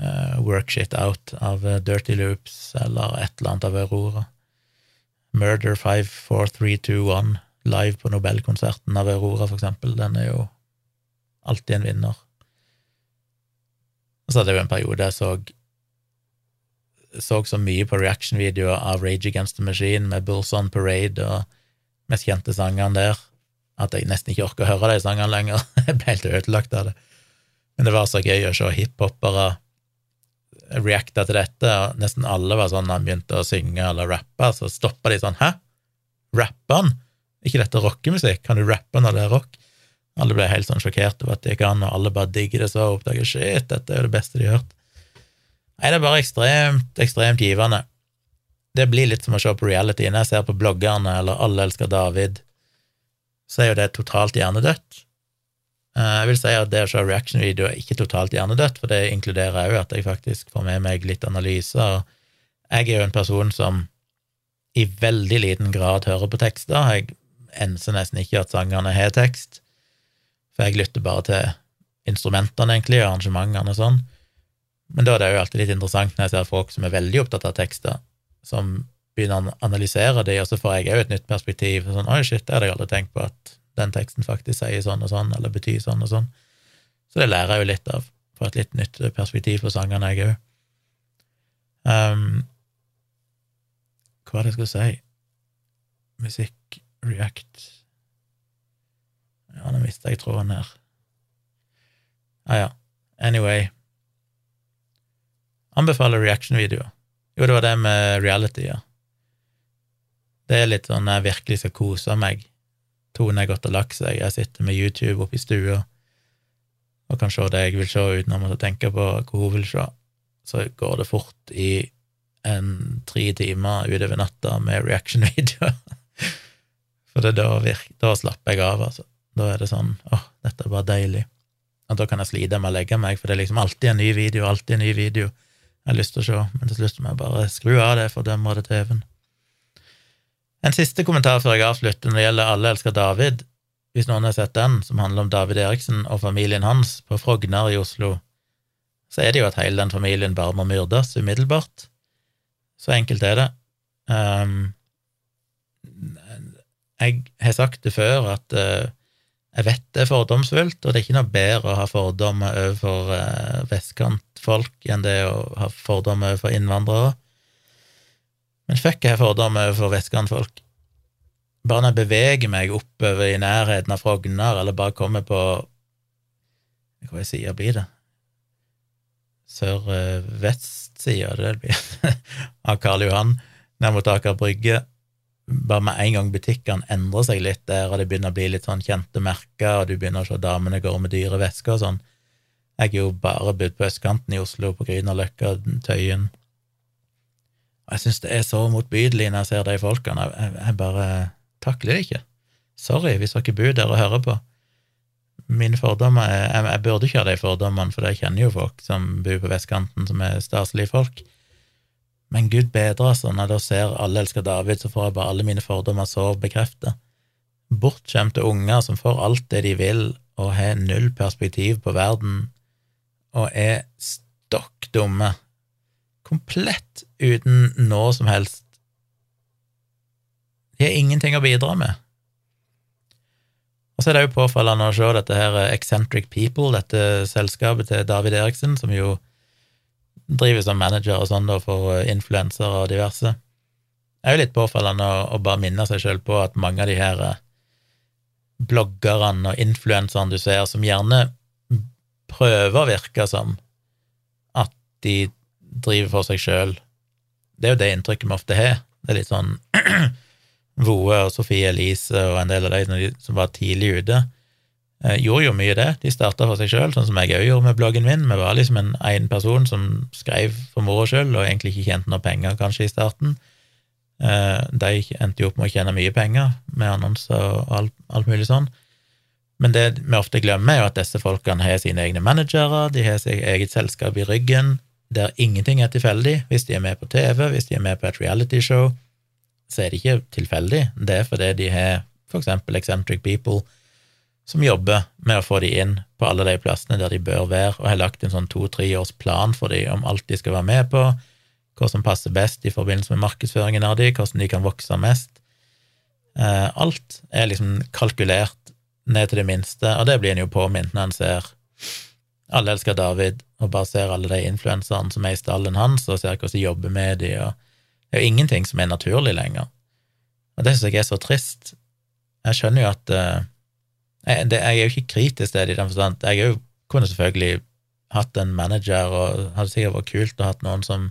uh, Workshit Out av Dirty Loops eller et eller annet av Aurora. Murder 54321 live på Nobelkonserten av Aurora, for eksempel. Den er jo alltid en vinner. Og så hadde jeg jo en periode jeg så så så mye på reaction-videoer av Rage Against the Machine med Bulls on Parade og mest kjente sangene der, at jeg nesten ikke orker å høre de sangene lenger. jeg ble helt ødelagt av det. Men det var så gøy å se hiphopere reacta til dette, og nesten alle var sånn han begynte å synge eller rappe, så stoppa de sånn Hæ? Rapper han? ikke dette rockemusikk? Kan du rappe når det er rock? Alle ble helt sånn sjokkert over at det gikk an, og alle bare digger det så og oppdager shit, dette er jo det beste de har hørt. Nei, det er bare ekstremt, ekstremt givende. Det blir litt som å se på reality. Når jeg ser på bloggerne eller Alle elsker David, så er jo det totalt hjernedødt. Eh, jeg vil si at det å se reaction-video er ikke totalt hjernedødt, for det inkluderer òg at jeg faktisk får med meg litt analyser. Jeg er jo en person som i veldig liten grad hører på tekster. Jeg enser nesten ikke at sangene har tekst, for jeg lytter bare til instrumentene, egentlig, og arrangementene og sånn. Men da er det jo alltid litt interessant når jeg ser folk som er veldig opptatt av tekster, som begynner å analysere det, og så får jeg òg et nytt perspektiv. Sånn, Oi, shit, det hadde jeg aldri tenkt på, at den teksten faktisk sier sånn og sånn, eller betyr sånn og sånn. Så det lærer jeg jo litt av, får et litt nytt perspektiv på sangene, jeg òg. Um, hva var det jeg skulle si? Musikk, react Ja, nå mista jeg tråden her. Ah, ja. Anyway. Anbefaler reaction-videoer. Jo, det var det med reality, ja. Det er litt sånn jeg virkelig skal kose meg. Tone er godt og lagt seg, jeg sitter med YouTube oppe i stua og kan se det jeg vil se uten å måtte tenke på hva hun vil se. Så går det fort i en tre timer utover natta med reaction-videoer. For da, virker, da slapper jeg av, altså. Da er det sånn åh, dette er bare deilig. Og da kan jeg slite med å legge meg, for det er liksom alltid en ny video, alltid en ny video jeg har lyst til å se, men til slutt må jeg bare skru av det for å dømme det TV-en. En siste kommentar før jeg avslutter når det gjelder Alle elsker David. Hvis noen har sett den, som handler om David Eriksen og familien hans på Frogner i Oslo, så er det jo at hele den familien bare må myrdes umiddelbart. Så enkelt er det. Um, jeg har sagt det før, at uh, jeg vet det er fordomsfullt, og det er ikke noe bedre å ha fordommer overfor uh, vestkantfolk enn det å ha fordommer overfor innvandrere. Men fuck, jeg har fordommer overfor vestkantfolk. Bare når jeg beveger meg oppover i nærheten av Frogner, eller bare kommer på Hva side blir det? Sør-vest-sida, det blir av Karl Johan, ned mot Aker Brygge bare med en gang butikkene endrer seg litt der, og det begynner å bli litt sånn kjente merker, og du begynner å se damene går med dyre vesker og sånn Jeg er jo bare bodd på østkanten i Oslo, på Grünerløkka, Tøyen. Og jeg syns det er så motbydelig når jeg ser de folkene. Jeg, bare takler det ikke. Sorry hvis dere bor der og hører på. Mine fordommer jeg, jeg, burde ikke ha de fordommene, for jeg kjenner jo folk som bor på vestkanten, som er staselige folk. Men gud bedre, altså, når jeg da ser Alle elsker David, så får jeg bare alle mine fordommer så bekreftet. Bortskjemte unger som får alt det de vil, og har null perspektiv på verden, og er stokk dumme. Komplett uten noe som helst. De har ingenting å bidra med. Og så er det jo påfallende å se dette her Eccentric People, dette selskapet til David Eriksen, som jo driver som manager og sånn da for influensere og diverse. Det er jo litt påfallende å, å bare minne seg sjøl på at mange av de her eh, bloggerne og influenserne du ser, som gjerne prøver å virke som at de driver for seg sjøl, det er jo det inntrykket vi ofte har. Det er litt sånn Voe og Sofie Elise og en del av de som var tidlig ute Eh, gjorde jo mye det. De starta for seg sjøl, sånn som jeg òg gjorde med bloggen min. Vi var liksom en egen person som skrev for moro skyld, og egentlig ikke tjente noe penger kanskje i starten. Eh, de endte jo opp med å tjene mye penger med annonser og alt, alt, mulig sånn. Men det vi ofte glemmer, er jo at disse folkene har sine egne managere, de har sitt eget selskap i ryggen, der ingenting er tilfeldig. Hvis de er med på TV, hvis de er med på et realityshow, så er det ikke tilfeldig. Det er fordi de har eksempel Eccentric People, som jobber med å få de inn på alle de plassene der de bør være, og har lagt en sånn to-tre års plan for de om alt de skal være med på, hva som passer best i forbindelse med markedsføringen av de, hvordan de kan vokse mest. Eh, alt er liksom kalkulert ned til det minste, og det blir en jo påminnet når en ser Alle elsker David, og bare ser alle de influenserne som er i stallen hans, og ser hvordan de jobber med de, og det er jo ingenting som er naturlig lenger. Og det syns jeg er så trist. Jeg skjønner jo at uh, jeg, det, jeg, er jo ikke kritisk til det i den forstand. Jeg jo, kunne selvfølgelig hatt en manager, og hadde sikkert vært kult å hatt noen som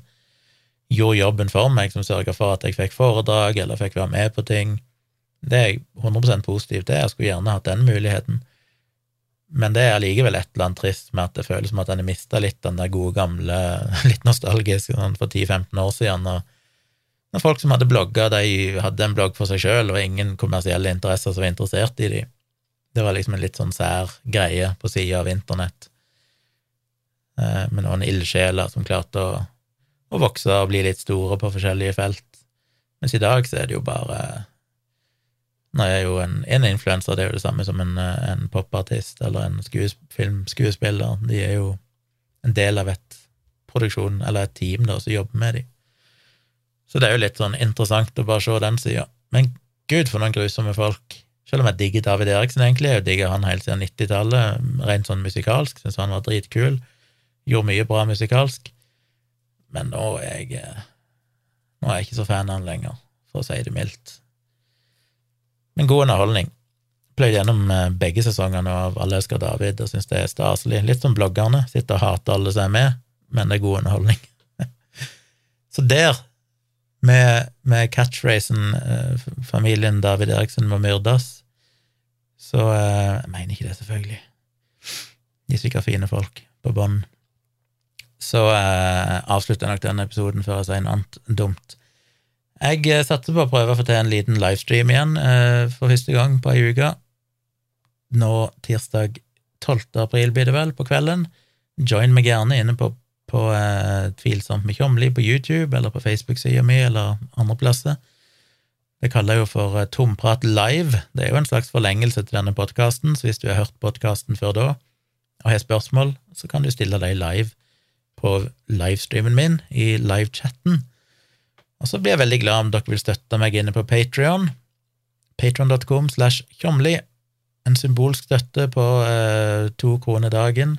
gjorde jobben for meg, som sørga for at jeg fikk foredrag eller fikk være med på ting. Det er jeg 100% positiv til. Jeg skulle gjerne hatt den muligheten. Men det er allikevel et eller annet trist med at det føles som at en har mista litt den der gode, gamle, litt nostalgiske sånn for 10-15 år siden. og når folk som hadde blogga, de hadde en blogg for seg sjøl, og ingen kommersielle interesser som var interessert i dem. Det var liksom en litt sånn sær greie på sida av internett, eh, med noen ildsjeler som klarte å, å, vokse og bli litt store på forskjellige felt. Mens i dag så er det jo bare Nå er jo en, en influenser det er jo det samme som en, en popartist eller en filmskuespiller. De er jo en del av et produksjon, eller et team, da, som jobber med dem. Så det er jo litt sånn interessant å bare se den sida. Men gud, for noen grusomme folk. Selv om jeg digger David Eriksen, egentlig. Jeg digger han helt siden 90-tallet, rent sånn musikalsk. Syns han var dritkul. Gjorde mye bra musikalsk. Men nå er jeg Nå er jeg ikke så fan av han lenger, for å si det mildt. Men god underholdning. Pløyd gjennom eh, begge sesongene av Alle elsker David og syns det er staselig. Litt som bloggerne. Sitter og hater alle som er med, men det er god underholdning. så der med, med catchphrasen eh, 'familien David Eriksen må myrdes', så eh, Jeg mener ikke det, selvfølgelig. De er sikkert fine folk på bånn. Så eh, avslutter jeg nok denne episoden før jeg sier noe annet dumt. Jeg eh, satser på å prøve å få til en liten livestream igjen eh, for første gang på ei uke. Nå tirsdag 12. april blir det vel, på kvelden. Join meg gjerne inne på på eh, Tvilsomt med Tjomli på YouTube eller på Facebook-sida mi eller andre plasser. Det kaller jeg jo for eh, Tomprat live. Det er jo en slags forlengelse til denne podkasten, så hvis du har hørt podkasten før da og har spørsmål, så kan du stille deg live på livestreamen min i livechatten. Og så blir jeg veldig glad om dere vil støtte meg inne på Patrion. Patron.com slash tjomli. En symbolsk støtte på eh, to kroner dagen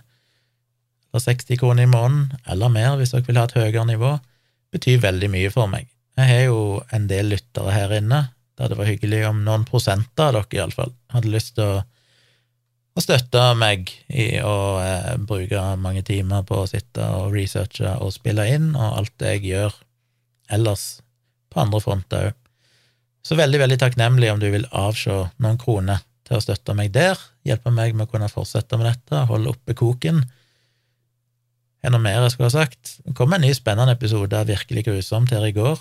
for 60 kroner i måneden, eller mer hvis dere vil ha et høyere nivå, betyr veldig mye for meg. Jeg har jo en del lyttere her inne. Det hadde vært hyggelig om noen prosenter av dere iallfall hadde lyst til å, å støtte meg i å eh, bruke mange timer på å sitte og researche og spille inn, og alt det jeg gjør ellers på andre fronter òg. Så veldig, veldig takknemlig om du vil avse noen kroner til å støtte meg der, hjelpe meg med å kunne fortsette med dette, holde oppe koken er noe mer jeg skulle ha sagt? Det kom en ny spennende episode av Virkelig grusomt her i går.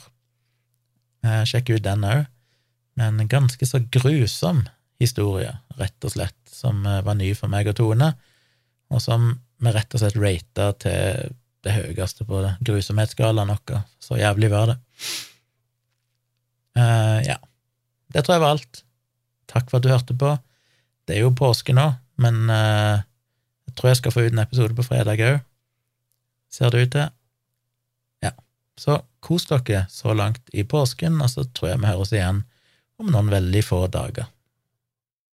Eh, sjekk ut den òg. Men en ganske så grusom historie, rett og slett, som eh, var ny for meg og Tone, og som vi rett og slett rata til det høyeste på grusomhetsskalaen vår. Så jævlig var det. Uh, ja. Det tror jeg var alt. Takk for at du hørte på. Det er jo påske nå, men uh, jeg tror jeg skal få ut en episode på fredag òg ser det ut til. Ja, så kos dere så langt i påsken, og så tror jeg vi høres igjen om noen veldig få dager.